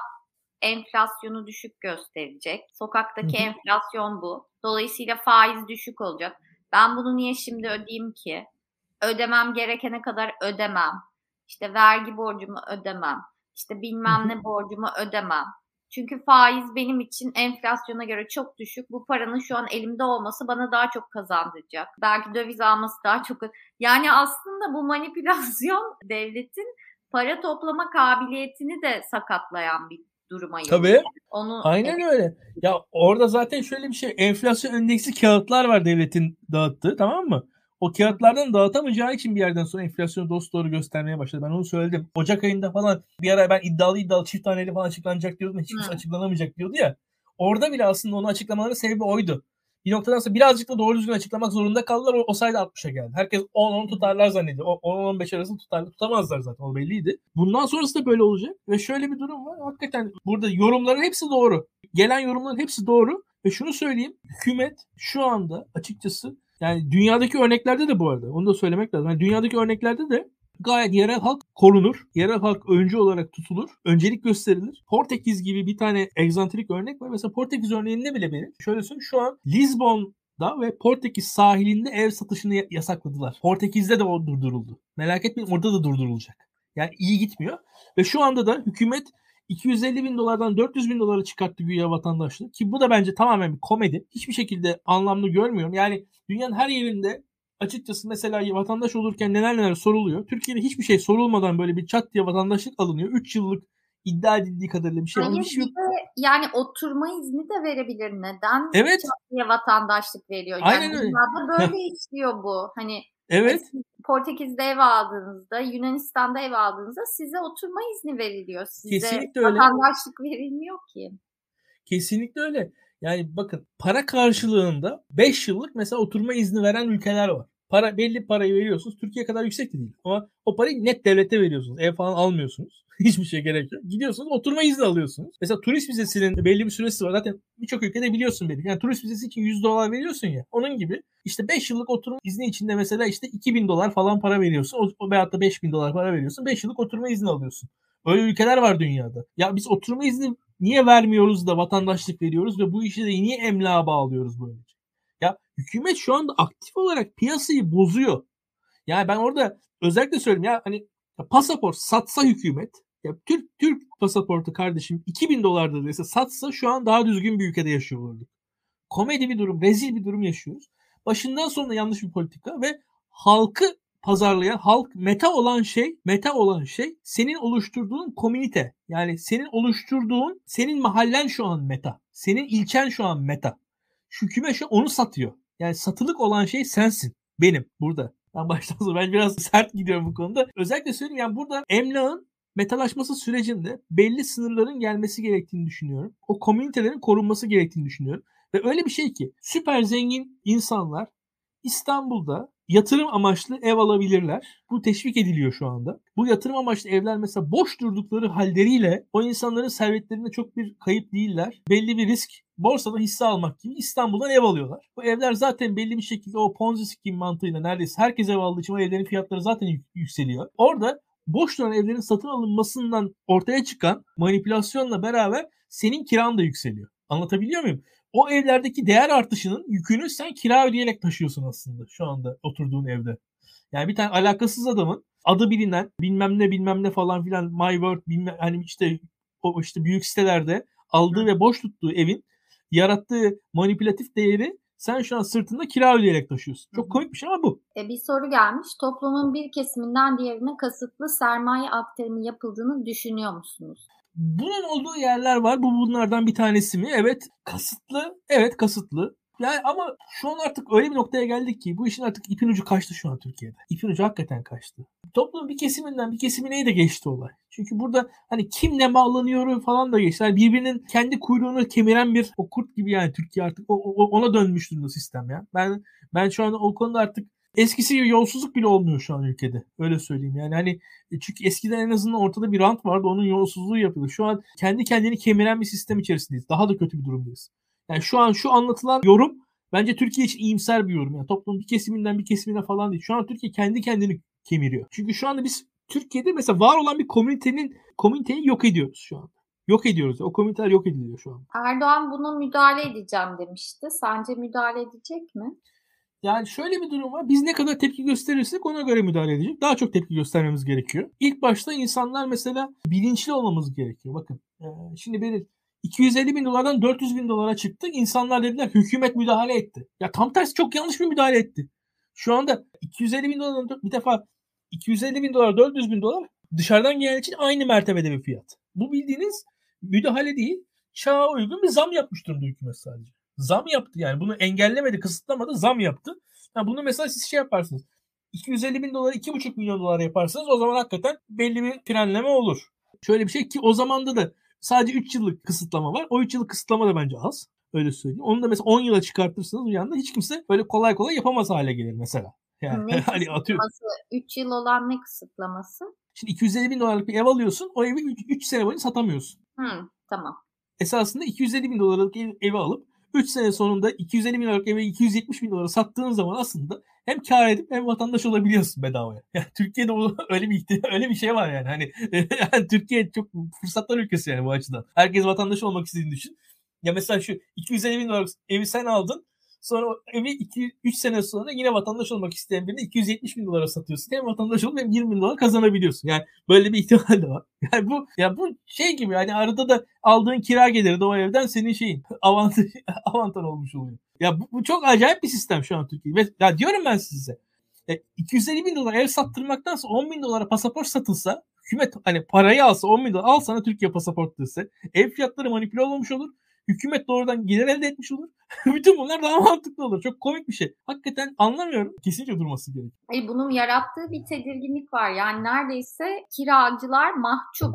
enflasyonu düşük gösterecek. Sokaktaki enflasyon bu. Dolayısıyla faiz düşük olacak. Ben bunu niye şimdi ödeyeyim ki? ödemem gerekene kadar ödemem. İşte vergi borcumu ödemem. İşte bilmem ne borcumu ödemem. Çünkü faiz benim için enflasyona göre çok düşük. Bu paranın şu an elimde olması bana daha çok kazandıracak. Belki döviz alması daha çok... Yani aslında bu manipülasyon devletin para toplama kabiliyetini de sakatlayan bir duruma Tabii. Onu Aynen evet. öyle. Ya orada zaten şöyle bir şey. Enflasyon endeksi kağıtlar var devletin dağıttığı tamam mı? O kağıtlardan dağıtamayacağı için bir yerden sonra enflasyonu dost doğru göstermeye başladı. Ben onu söyledim. Ocak ayında falan bir ara ben iddialı iddialı çift taneli falan açıklanacak diyordum. Hiç kimse açıklanamayacak diyordu ya. Orada bile aslında onu açıklamaların sebebi oydu. Bir noktadan sonra birazcık da doğru düzgün açıklamak zorunda kaldılar. O, o sayede 60'a geldi. Herkes 10-10 tutarlar zannediyor. 10-15 arası tutarlar. Tutamazlar zaten. O belliydi. Bundan sonrası da böyle olacak. Ve şöyle bir durum var. Hakikaten burada yorumların hepsi doğru. Gelen yorumların hepsi doğru. Ve şunu söyleyeyim. Hükümet şu anda açıkçası yani dünyadaki örneklerde de bu arada onu da söylemek lazım. Yani dünyadaki örneklerde de gayet yerel halk korunur. Yerel halk öncü olarak tutulur. Öncelik gösterilir. Portekiz gibi bir tane egzantrik örnek var. Mesela Portekiz örneğinde bile benim. Şöyle söyleyeyim şu an Lisbon'da ve Portekiz sahilinde ev satışını yasakladılar. Portekiz'de de o durduruldu. Merak etmeyin orada da durdurulacak. Yani iyi gitmiyor. Ve şu anda da hükümet 250 bin dolardan 400 bin dolara çıkarttı güya vatandaşlığı. Ki bu da bence tamamen bir komedi. Hiçbir şekilde anlamlı görmüyorum. Yani dünyanın her yerinde açıkçası mesela vatandaş olurken neler neler soruluyor. Türkiye'de hiçbir şey sorulmadan böyle bir çat diye vatandaşlık alınıyor. 3 yıllık iddia edildiği kadarıyla bir şey. Hayır, şey yok. yani oturma izni de verebilir. Neden evet. çat diye vatandaşlık veriyor? Yani Aynen öyle. böyle işliyor bu. Hani Evet. Portekiz'de ev aldığınızda, Yunanistan'da ev aldığınızda size oturma izni veriliyor. Size Kesinlikle öyle. vatandaşlık verilmiyor ki. Kesinlikle öyle. Yani bakın para karşılığında 5 yıllık mesela oturma izni veren ülkeler var. Para belli parayı veriyorsunuz. Türkiye kadar yüksek de değil. Ama o parayı net devlete veriyorsunuz. Ev falan almıyorsunuz. Hiçbir şey gerek yok. Gidiyorsunuz oturma izni alıyorsunuz. Mesela turist vizesinin belli bir süresi var. Zaten birçok ülkede biliyorsun beni. Yani turist vizesi için 100 dolar veriyorsun ya. Onun gibi işte 5 yıllık oturma izni içinde mesela işte 2000 dolar falan para veriyorsun. O, veyahut da 5000 dolar para veriyorsun. 5 yıllık oturma izni alıyorsun. Öyle ülkeler var dünyada. Ya biz oturma izni niye vermiyoruz da vatandaşlık veriyoruz ve bu işi de niye emlağa bağlıyoruz böylece? Hükümet şu anda aktif olarak piyasayı bozuyor. Yani ben orada özellikle söyleyeyim ya hani ya pasaport satsa hükümet ya Türk Türk pasaportu kardeşim 2000 dolardır dese satsa şu an daha düzgün bir ülkede yaşıyor olurduk. Komedi bir durum, rezil bir durum yaşıyoruz. Başından sonuna yanlış bir politika ve halkı pazarlayan, halk meta olan şey, meta olan şey senin oluşturduğun komünite. Yani senin oluşturduğun, senin mahallen şu an meta. Senin ilçen şu an meta. Hükümet şu onu satıyor. Yani satılık olan şey sensin. Benim burada. Ben baştan sonra ben biraz sert gidiyorum bu konuda. Özellikle söyleyeyim yani burada emlakın metalaşması sürecinde belli sınırların gelmesi gerektiğini düşünüyorum. O komünitelerin korunması gerektiğini düşünüyorum. Ve öyle bir şey ki süper zengin insanlar İstanbul'da yatırım amaçlı ev alabilirler. Bu teşvik ediliyor şu anda. Bu yatırım amaçlı evler mesela boş durdukları halleriyle o insanların servetlerinde çok bir kayıp değiller. Belli bir risk borsada hisse almak gibi İstanbul'dan ev alıyorlar. Bu evler zaten belli bir şekilde o Ponzi scheme mantığıyla neredeyse herkes ev aldığı için o evlerin fiyatları zaten yükseliyor. Orada boş duran evlerin satın alınmasından ortaya çıkan manipülasyonla beraber senin kiran da yükseliyor. Anlatabiliyor muyum? O evlerdeki değer artışının yükünü sen kira ödeyerek taşıyorsun aslında şu anda oturduğun evde. Yani bir tane alakasız adamın adı bilinen bilmem ne bilmem ne falan filan my world bilmem hani işte o işte büyük sitelerde aldığı ve boş tuttuğu evin yarattığı manipülatif değeri sen şu an sırtında kira ödeyerek taşıyorsun. Çok komik bir şey ama bu. E, bir soru gelmiş. Toplumun bir kesiminden diğerine kasıtlı sermaye aktarımı yapıldığını düşünüyor musunuz? Bunun olduğu yerler var. Bu bunlardan bir tanesi mi? Evet. Kasıtlı. Evet kasıtlı. Yani ama şu an artık öyle bir noktaya geldik ki bu işin artık ipin ucu kaçtı şu an Türkiye'de. İpin ucu hakikaten kaçtı. Toplumun bir kesiminden bir kesimine de geçti olay. Çünkü burada hani kim ne bağlanıyor falan da geçti. Yani birbirinin kendi kuyruğunu kemiren bir o kurt gibi yani Türkiye artık o, o, ona dönmüş durumda sistem ya. Ben ben şu an o konuda artık eskisi gibi yolsuzluk bile olmuyor şu an ülkede. Öyle söyleyeyim. Yani hani e, çünkü eskiden en azından ortada bir rant vardı. Onun yolsuzluğu yapıldı. Şu an kendi kendini kemiren bir sistem içerisindeyiz. Daha da kötü bir durumdayız. Yani şu an şu anlatılan yorum bence Türkiye için iyimser bir yorum. Yani toplumun bir kesiminden bir kesimine falan değil. Şu an Türkiye kendi kendini kemiriyor. Çünkü şu anda biz Türkiye'de mesela var olan bir komünitenin komüniteyi yok ediyoruz şu an. Yok ediyoruz. O komüniteler yok ediliyor şu an. Erdoğan buna müdahale edeceğim demişti. Sence müdahale edecek mi? Yani şöyle bir durum var. Biz ne kadar tepki gösterirsek ona göre müdahale edecek. Daha çok tepki göstermemiz gerekiyor. İlk başta insanlar mesela bilinçli olmamız gerekiyor. Bakın şimdi benim 250 bin dolardan 400 bin dolara çıktı. İnsanlar dediler hükümet müdahale etti. Ya tam tersi çok yanlış bir müdahale etti. Şu anda 250 bin dolardan bir defa 250 bin dolar 400 bin dolar dışarıdan gelen için aynı mertebede bir fiyat. Bu bildiğiniz müdahale değil çağa uygun bir zam yapmış durumda hükümet sadece. Zam yaptı yani bunu engellemedi kısıtlamadı zam yaptı. Yani bunu mesela siz şey yaparsınız 250 bin dolar 2,5 milyon dolar yaparsınız o zaman hakikaten belli bir frenleme olur. Şöyle bir şey ki o zamanda da Sadece 3 yıllık kısıtlama var. O 3 yıllık kısıtlama da bence az. Öyle söyleyeyim. Onu da mesela 10 yıla çıkartırsınız bir anda hiç kimse böyle kolay kolay yapamaz hale gelir mesela. Yani ne hani atıyorum. 3 yıl olan ne kısıtlaması? Şimdi 250 bin dolarlık bir ev alıyorsun. O evi 3 sene boyunca satamıyorsun. Hı, tamam. Esasında 250 bin dolarlık ev, evi alıp 3 sene sonunda 250 bin dolarlık evi 270 bin dolara sattığın zaman aslında hem kar edip hem vatandaş olabiliyorsun bedavaya. Yani Türkiye'de öyle bir öyle bir şey var yani. Hani yani Türkiye çok fırsatlar ülkesi yani bu açıdan. Herkes vatandaş olmak istediğini düşün. Ya mesela şu 250 bin dolarlık evi sen aldın. Sonra evi 2-3 sene sonra yine vatandaş olmak isteyen birine 270 bin dolara satıyorsun. Hem vatandaş olup hem 20 bin dolar kazanabiliyorsun. Yani böyle bir ihtimal de var. Yani bu ya bu şey gibi yani arada da aldığın kira geliri de o evden senin şeyin avantaj, avantaj olmuş oluyor. Ya bu, bu çok acayip bir sistem şu an Türkiye'de. Ya diyorum ben size. E, 250 bin dolar ev sattırmaktansa 10 bin dolara pasaport satılsa hükümet hani parayı alsa 10 bin dolar al sana Türkiye pasaport dese ev fiyatları manipüle olmuş olur Hükümet doğrudan gelir elde etmiş olur. Bütün bunlar daha mantıklı olur. Çok komik bir şey. Hakikaten anlamıyorum. Kesinlikle durması gerekiyor. Ay bunun yarattığı bir tedirginlik var. Yani neredeyse kiracılar mahcup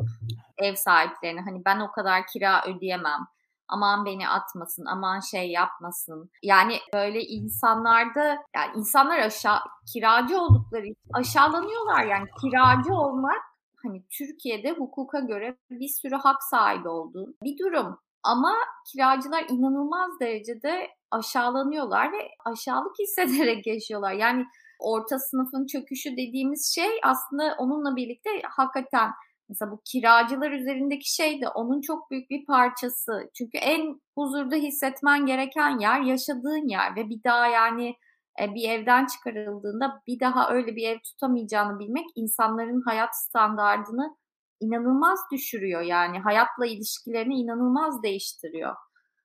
ev sahiplerine. Hani ben o kadar kira ödeyemem aman beni atmasın, aman şey yapmasın. Yani böyle insanlarda yani insanlar aşağı kiracı oldukları için aşağılanıyorlar yani kiracı olmak hani Türkiye'de hukuka göre bir sürü hak sahibi olduğu bir durum. Ama kiracılar inanılmaz derecede aşağılanıyorlar ve aşağılık hissederek yaşıyorlar. Yani orta sınıfın çöküşü dediğimiz şey aslında onunla birlikte hakikaten Mesela bu kiracılar üzerindeki şey de onun çok büyük bir parçası. Çünkü en huzurda hissetmen gereken yer yaşadığın yer ve bir daha yani e, bir evden çıkarıldığında bir daha öyle bir ev tutamayacağını bilmek insanların hayat standardını inanılmaz düşürüyor. Yani hayatla ilişkilerini inanılmaz değiştiriyor.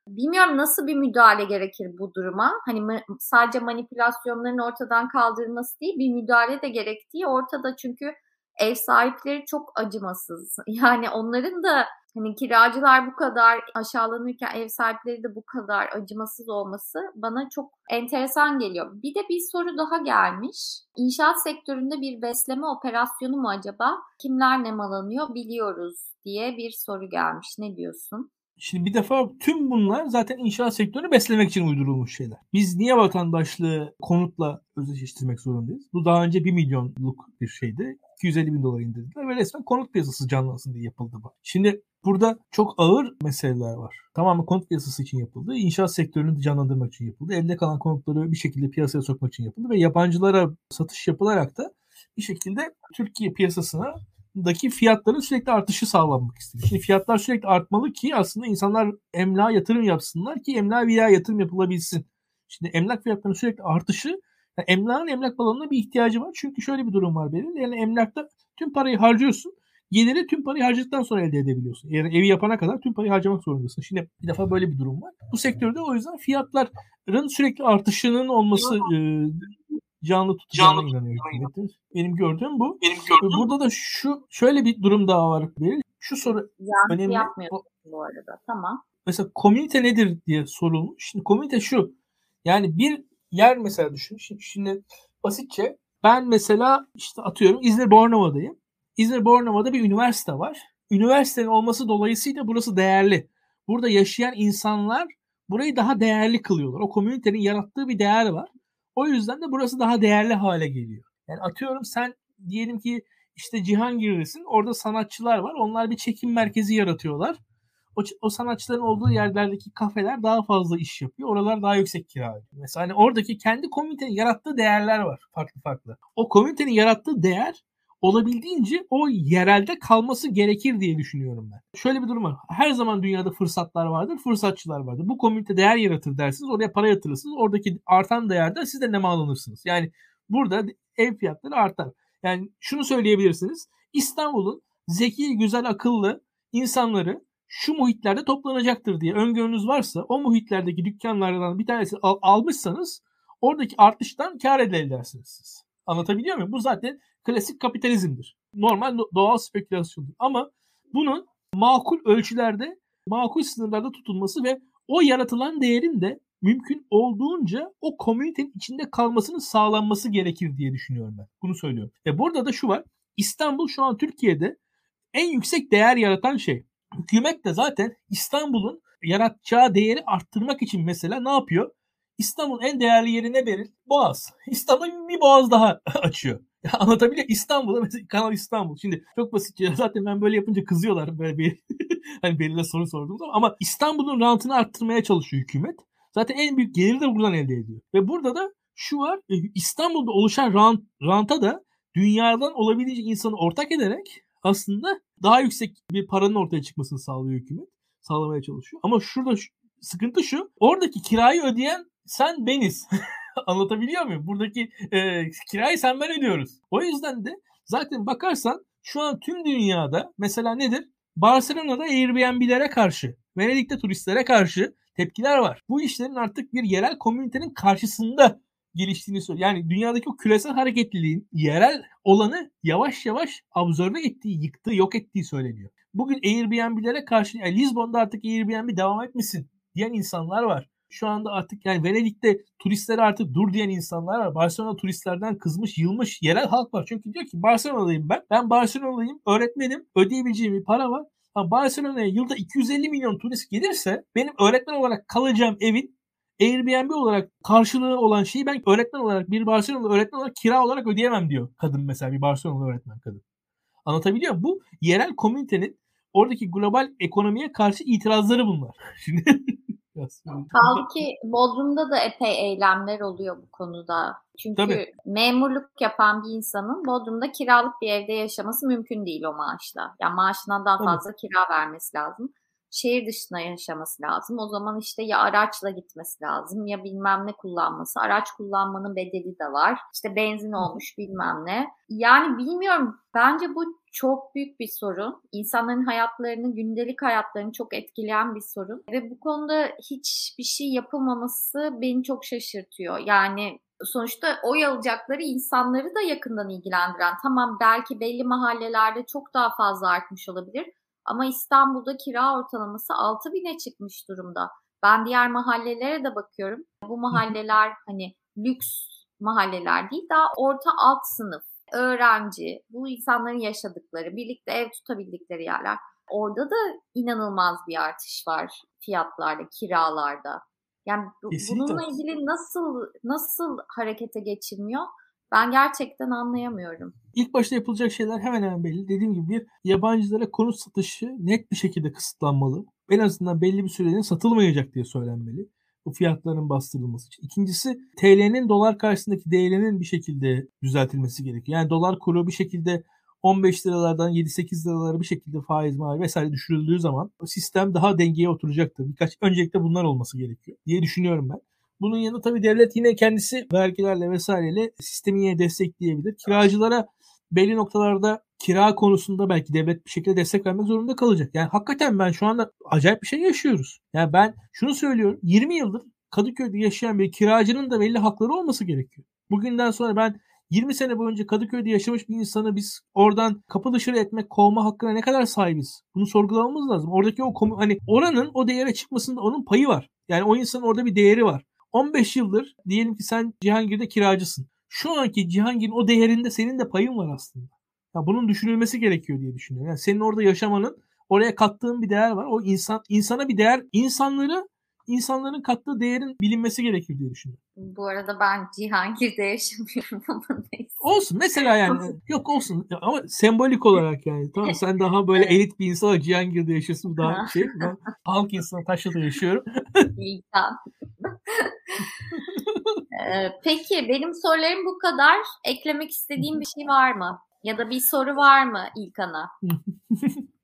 Bilmiyorum nasıl bir müdahale gerekir bu duruma. Hani sadece manipülasyonların ortadan kaldırılması değil bir müdahale de gerektiği ortada çünkü ev sahipleri çok acımasız. Yani onların da hani kiracılar bu kadar aşağılanırken ev sahipleri de bu kadar acımasız olması bana çok enteresan geliyor. Bir de bir soru daha gelmiş. İnşaat sektöründe bir besleme operasyonu mu acaba? Kimler nemalanıyor biliyoruz diye bir soru gelmiş. Ne diyorsun? Şimdi bir defa tüm bunlar zaten inşaat sektörünü beslemek için uydurulmuş şeyler. Biz niye vatandaşlığı konutla özdeşleştirmek zorundayız? Bu daha önce 1 milyonluk bir şeydi. 250 bin dolar indirdiler ve resmen konut piyasası canlansın diye yapıldı bu. Şimdi burada çok ağır meseleler var. Tamamen konut piyasası için yapıldı. İnşaat sektörünü canlandırmak için yapıldı. Elde kalan konutları bir şekilde piyasaya sokmak için yapıldı ve yabancılara satış yapılarak da bir şekilde Türkiye piyasasına daki fiyatların sürekli artışı sağlanmak istiyor. Şimdi fiyatlar sürekli artmalı ki aslında insanlar emlak yatırım yapsınlar ki emlak veya yatırım yapılabilsin. Şimdi emlak fiyatlarının sürekli artışı yani emlakın emlak balonuna bir ihtiyacı var. Çünkü şöyle bir durum var benim. Yani emlakta tüm parayı harcıyorsun. Geliri tüm parayı harcadıktan sonra elde edebiliyorsun. Yani evi yapana kadar tüm parayı harcamak zorundasın. Şimdi bir defa böyle bir durum var. Bu sektörde o yüzden fiyatların sürekli artışının olması e, canlı tutacağına canlı inanıyor hükümetin. Benim gördüğüm bu. Benim gördüğüm Burada da şu şöyle bir durum daha var. Şu soru Yanlış önemli. yapmıyorsun bu arada. Tamam. Mesela komünite nedir diye sorulmuş. Şimdi komünite şu. Yani bir yer mesela düşün. Şimdi, şimdi basitçe ben mesela işte atıyorum İzmir Bornova'dayım. İzmir Bornova'da bir üniversite var. Üniversitenin olması dolayısıyla burası değerli. Burada yaşayan insanlar burayı daha değerli kılıyorlar. O komünitenin yarattığı bir değer var. O yüzden de burası daha değerli hale geliyor. Yani atıyorum sen diyelim ki işte Cihangir'desin. Orada sanatçılar var. Onlar bir çekim merkezi yaratıyorlar. O, o sanatçıların olduğu yerlerdeki kafeler daha fazla iş yapıyor. Oralar daha yüksek kira ödüyor. Mesela hani oradaki kendi komünitenin yarattığı değerler var farklı farklı. O komünitenin yarattığı değer olabildiğince o yerelde kalması gerekir diye düşünüyorum ben. Şöyle bir durum var. Her zaman dünyada fırsatlar vardır, fırsatçılar vardır. Bu komünite değer yaratır dersiniz, oraya para yatırırsınız. Oradaki artan değerde siz de nemalanırsınız. Yani burada ev fiyatları artar. Yani şunu söyleyebilirsiniz. İstanbul'un zeki, güzel, akıllı insanları şu muhitlerde toplanacaktır diye öngörünüz varsa o muhitlerdeki dükkanlardan bir tanesi al- almışsanız oradaki artıştan kar elde edersiniz siz. Anlatabiliyor muyum? Bu zaten klasik kapitalizmdir. Normal doğal spekülasyondur. Ama bunun makul ölçülerde, makul sınırlarda tutulması ve o yaratılan değerin de mümkün olduğunca o komünitenin içinde kalmasının sağlanması gerekir diye düşünüyorum ben. Bunu söylüyorum. Ve burada da şu var. İstanbul şu an Türkiye'de en yüksek değer yaratan şey. Hükümet de zaten İstanbul'un yaratacağı değeri arttırmak için mesela ne yapıyor? İstanbul'un en değerli yeri ne verir? Boğaz. İstanbul bir boğaz daha açıyor. Ya anlatabiliyor İstanbul'da mesela Kanal İstanbul. Şimdi çok basitçe zaten ben böyle yapınca kızıyorlar böyle bir hani belirle soru sorduğum zaman ama İstanbul'un rantını arttırmaya çalışıyor hükümet. Zaten en büyük geliri de buradan elde ediyor. Ve burada da şu var e, İstanbul'da oluşan rant, ranta da dünyadan olabildiğince insanı ortak ederek aslında daha yüksek bir paranın ortaya çıkmasını sağlıyor hükümet. Sağlamaya çalışıyor. Ama şurada şu, sıkıntı şu. Oradaki kirayı ödeyen sen beniz. Anlatabiliyor muyum? Buradaki e, kirayı sen ben ödüyoruz. O yüzden de zaten bakarsan şu an tüm dünyada mesela nedir? Barcelona'da Airbnb'lere karşı, Venedik'te turistlere karşı tepkiler var. Bu işlerin artık bir yerel komünitenin karşısında geliştiğini söylüyor. Yani dünyadaki o küresel hareketliliğin yerel olanı yavaş yavaş absorbe ettiği, yıktığı, yok ettiği söyleniyor. Bugün Airbnb'lere karşı yani Lisbon'da artık Airbnb devam etmesin diyen insanlar var. Şu anda artık yani Venedik'te turistlere artık dur diyen insanlar var. Barcelona turistlerden kızmış, yılmış yerel halk var. Çünkü diyor ki Barcelona'dayım ben. Ben Barcelona'dayım, öğretmenim, ödeyebileceğim bir para var. Ama Barcelona'ya yılda 250 milyon turist gelirse benim öğretmen olarak kalacağım evin Airbnb olarak karşılığı olan şeyi ben öğretmen olarak bir Barcelona öğretmen olarak kira olarak ödeyemem diyor kadın mesela bir Barcelona öğretmen kadın. Anlatabiliyor muyum? Bu yerel komünitenin oradaki global ekonomiye karşı itirazları bunlar. Şimdi Halbuki Bodrum'da da epey eylemler oluyor bu konuda. Çünkü Tabii. memurluk yapan bir insanın Bodrum'da kiralık bir evde yaşaması mümkün değil o maaşla. Yani maaşından daha fazla Tabii. kira vermesi lazım şehir dışına yaşaması lazım. O zaman işte ya araçla gitmesi lazım ya bilmem ne kullanması. Araç kullanmanın bedeli de var. İşte benzin olmuş bilmem ne. Yani bilmiyorum. Bence bu çok büyük bir sorun. İnsanların hayatlarını, gündelik hayatlarını çok etkileyen bir sorun. Ve bu konuda hiçbir şey yapılmaması beni çok şaşırtıyor. Yani sonuçta oy alacakları insanları da yakından ilgilendiren. Tamam belki belli mahallelerde çok daha fazla artmış olabilir. Ama İstanbul'da kira ortalaması 6 bine çıkmış durumda. Ben diğer mahallelere de bakıyorum. Bu mahalleler hani lüks mahalleler değil daha orta alt sınıf, öğrenci, bu insanların yaşadıkları, birlikte ev tutabildikleri yerler. Orada da inanılmaz bir artış var fiyatlarda, kiralarda. Yani Kesinlikle. bununla ilgili nasıl nasıl harekete geçilmiyor? Ben gerçekten anlayamıyorum. İlk başta yapılacak şeyler hemen hemen belli. Dediğim gibi bir yabancılara konut satışı net bir şekilde kısıtlanmalı. En azından belli bir süreliğine satılmayacak diye söylenmeli. Bu fiyatların bastırılması için. İkincisi TL'nin dolar karşısındaki değerinin bir şekilde düzeltilmesi gerekiyor. Yani dolar kuru bir şekilde 15 liralardan 7-8 liralara bir şekilde faiz mali vesaire düşürüldüğü zaman sistem daha dengeye oturacaktır. Birkaç öncelikle bunlar olması gerekiyor diye düşünüyorum ben. Bunun yanında tabii devlet yine kendisi vergilerle vesaireyle sistemi yine destekleyebilir. Kiracılara belli noktalarda kira konusunda belki devlet bir şekilde destek vermek zorunda kalacak. Yani hakikaten ben şu anda acayip bir şey yaşıyoruz. Yani ben şunu söylüyorum. 20 yıldır Kadıköy'de yaşayan bir kiracının da belli hakları olması gerekiyor. Bugünden sonra ben 20 sene boyunca Kadıköy'de yaşamış bir insanı biz oradan kapı dışarı etmek, kovma hakkına ne kadar sahibiz? Bunu sorgulamamız lazım. Oradaki o hani oranın o değere çıkmasında onun payı var. Yani o insanın orada bir değeri var. 15 yıldır diyelim ki sen Cihangir'de kiracısın. Şu anki Cihangir'in o değerinde senin de payın var aslında. Ya bunun düşünülmesi gerekiyor diye düşünüyorum. Yani senin orada yaşamanın oraya kattığın bir değer var. O insan insana bir değer, insanları insanların kattığı değerin bilinmesi gerekir diye düşünüyorum. Bu arada ben Cihangir'de yaşamıyorum ama neyse. Olsun mesela yani yok olsun ama sembolik olarak yani tamam sen daha böyle elit bir insan Cihangir'de yaşıyorsun daha şey ben halk insanı Taşra'da yaşıyorum. İnsan. ee, peki benim sorularım bu kadar. Eklemek istediğim bir şey var mı? Ya da bir soru var mı İlkan'a?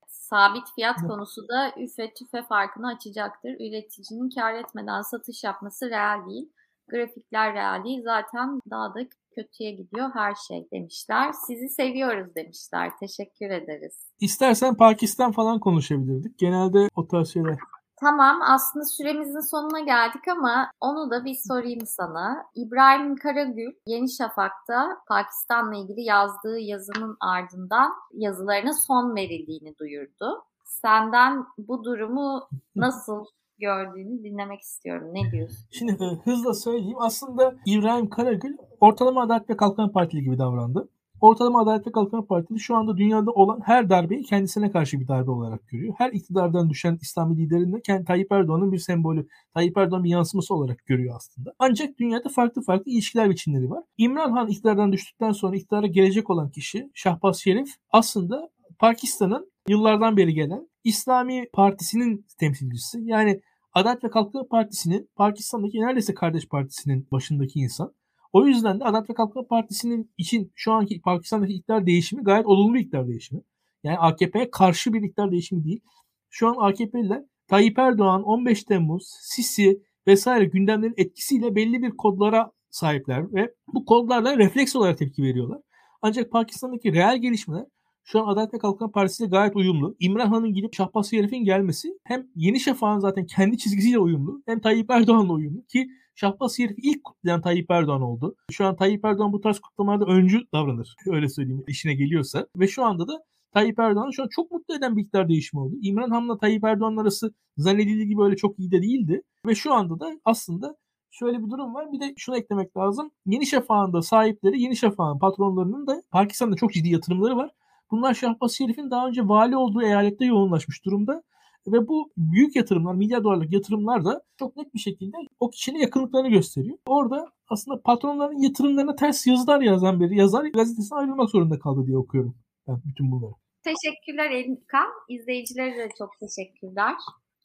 Sabit fiyat konusu da üfe tüfe farkını açacaktır. Üreticinin kar etmeden satış yapması real değil. Grafikler real değil. Zaten daha da kötüye gidiyor her şey demişler. Sizi seviyoruz demişler. Teşekkür ederiz. İstersen Pakistan falan konuşabilirdik. Genelde o tarz şeyler. Tamam aslında süremizin sonuna geldik ama onu da bir sorayım sana. İbrahim Karagül Yeni Şafak'ta Pakistan'la ilgili yazdığı yazının ardından yazılarına son verildiğini duyurdu. Senden bu durumu nasıl gördüğünü dinlemek istiyorum. Ne diyorsun? Şimdi e, hızla söyleyeyim. Aslında İbrahim Karagül ortalama Adalet ve Kalkınma Partili gibi davrandı. Ortalama Adalet ve Kalkınma Partisi şu anda dünyada olan her darbeyi kendisine karşı bir darbe olarak görüyor. Her iktidardan düşen İslami liderin de kendi Tayyip Erdoğan'ın bir sembolü, Tayyip Erdoğan'ın bir yansıması olarak görüyor aslında. Ancak dünyada farklı farklı ilişkiler biçimleri var. İmran Han iktidardan düştükten sonra iktidara gelecek olan kişi Şahbaz Şerif aslında Pakistan'ın yıllardan beri gelen İslami Partisi'nin temsilcisi. Yani Adalet ve Kalkınma Partisi'nin Pakistan'daki neredeyse kardeş partisinin başındaki insan. O yüzden de Adalet ve Kalkınma Partisi'nin için şu anki Pakistan'daki iktidar değişimi gayet olumlu bir iktidar değişimi. Yani AKP'ye karşı bir iktidar değişimi değil. Şu an AKP'liler Tayyip Erdoğan, 15 Temmuz, Sisi vesaire gündemlerin etkisiyle belli bir kodlara sahipler ve bu kodlarla refleks olarak tepki veriyorlar. Ancak Pakistan'daki reel gelişmeler şu an Adalet ve Kalkınma Partisi ile gayet uyumlu. İmran Han'ın gidip Şahbaz Şerif'in gelmesi hem Yeni Şafak'ın zaten kendi çizgisiyle uyumlu hem Tayyip Erdoğan'la uyumlu ki Şahbaz Şerif ilk kutlayan Tayyip Erdoğan oldu. Şu an Tayyip Erdoğan bu tarz kutlamalarda öncü davranır. Öyle söyleyeyim işine geliyorsa. Ve şu anda da Tayyip Erdoğan şu an çok mutlu eden bir iktidar değişimi oldu. İmran Han'la Tayyip Erdoğan arası zannedildiği gibi öyle çok iyi de değildi. Ve şu anda da aslında şöyle bir durum var. Bir de şunu eklemek lazım. Yeni Şafak'ın da sahipleri, Yeni Şafak'ın patronlarının da Pakistan'da çok ciddi yatırımları var. Bunlar Şahbaz Şerif'in daha önce vali olduğu eyalette yoğunlaşmış durumda. Ve bu büyük yatırımlar, milyar dolarlık yatırımlar da çok net bir şekilde o kişinin yakınlıklarını gösteriyor. Orada aslında patronların yatırımlarına ters yazılar yazan bir yazar gazetesine ayrılmak zorunda kaldı diye okuyorum ben bütün bunları. Teşekkürler Elkan. İzleyicilere de çok teşekkürler.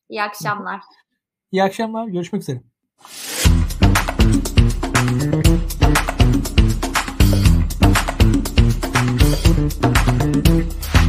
İyi akşamlar. İyi akşamlar. Görüşmek üzere.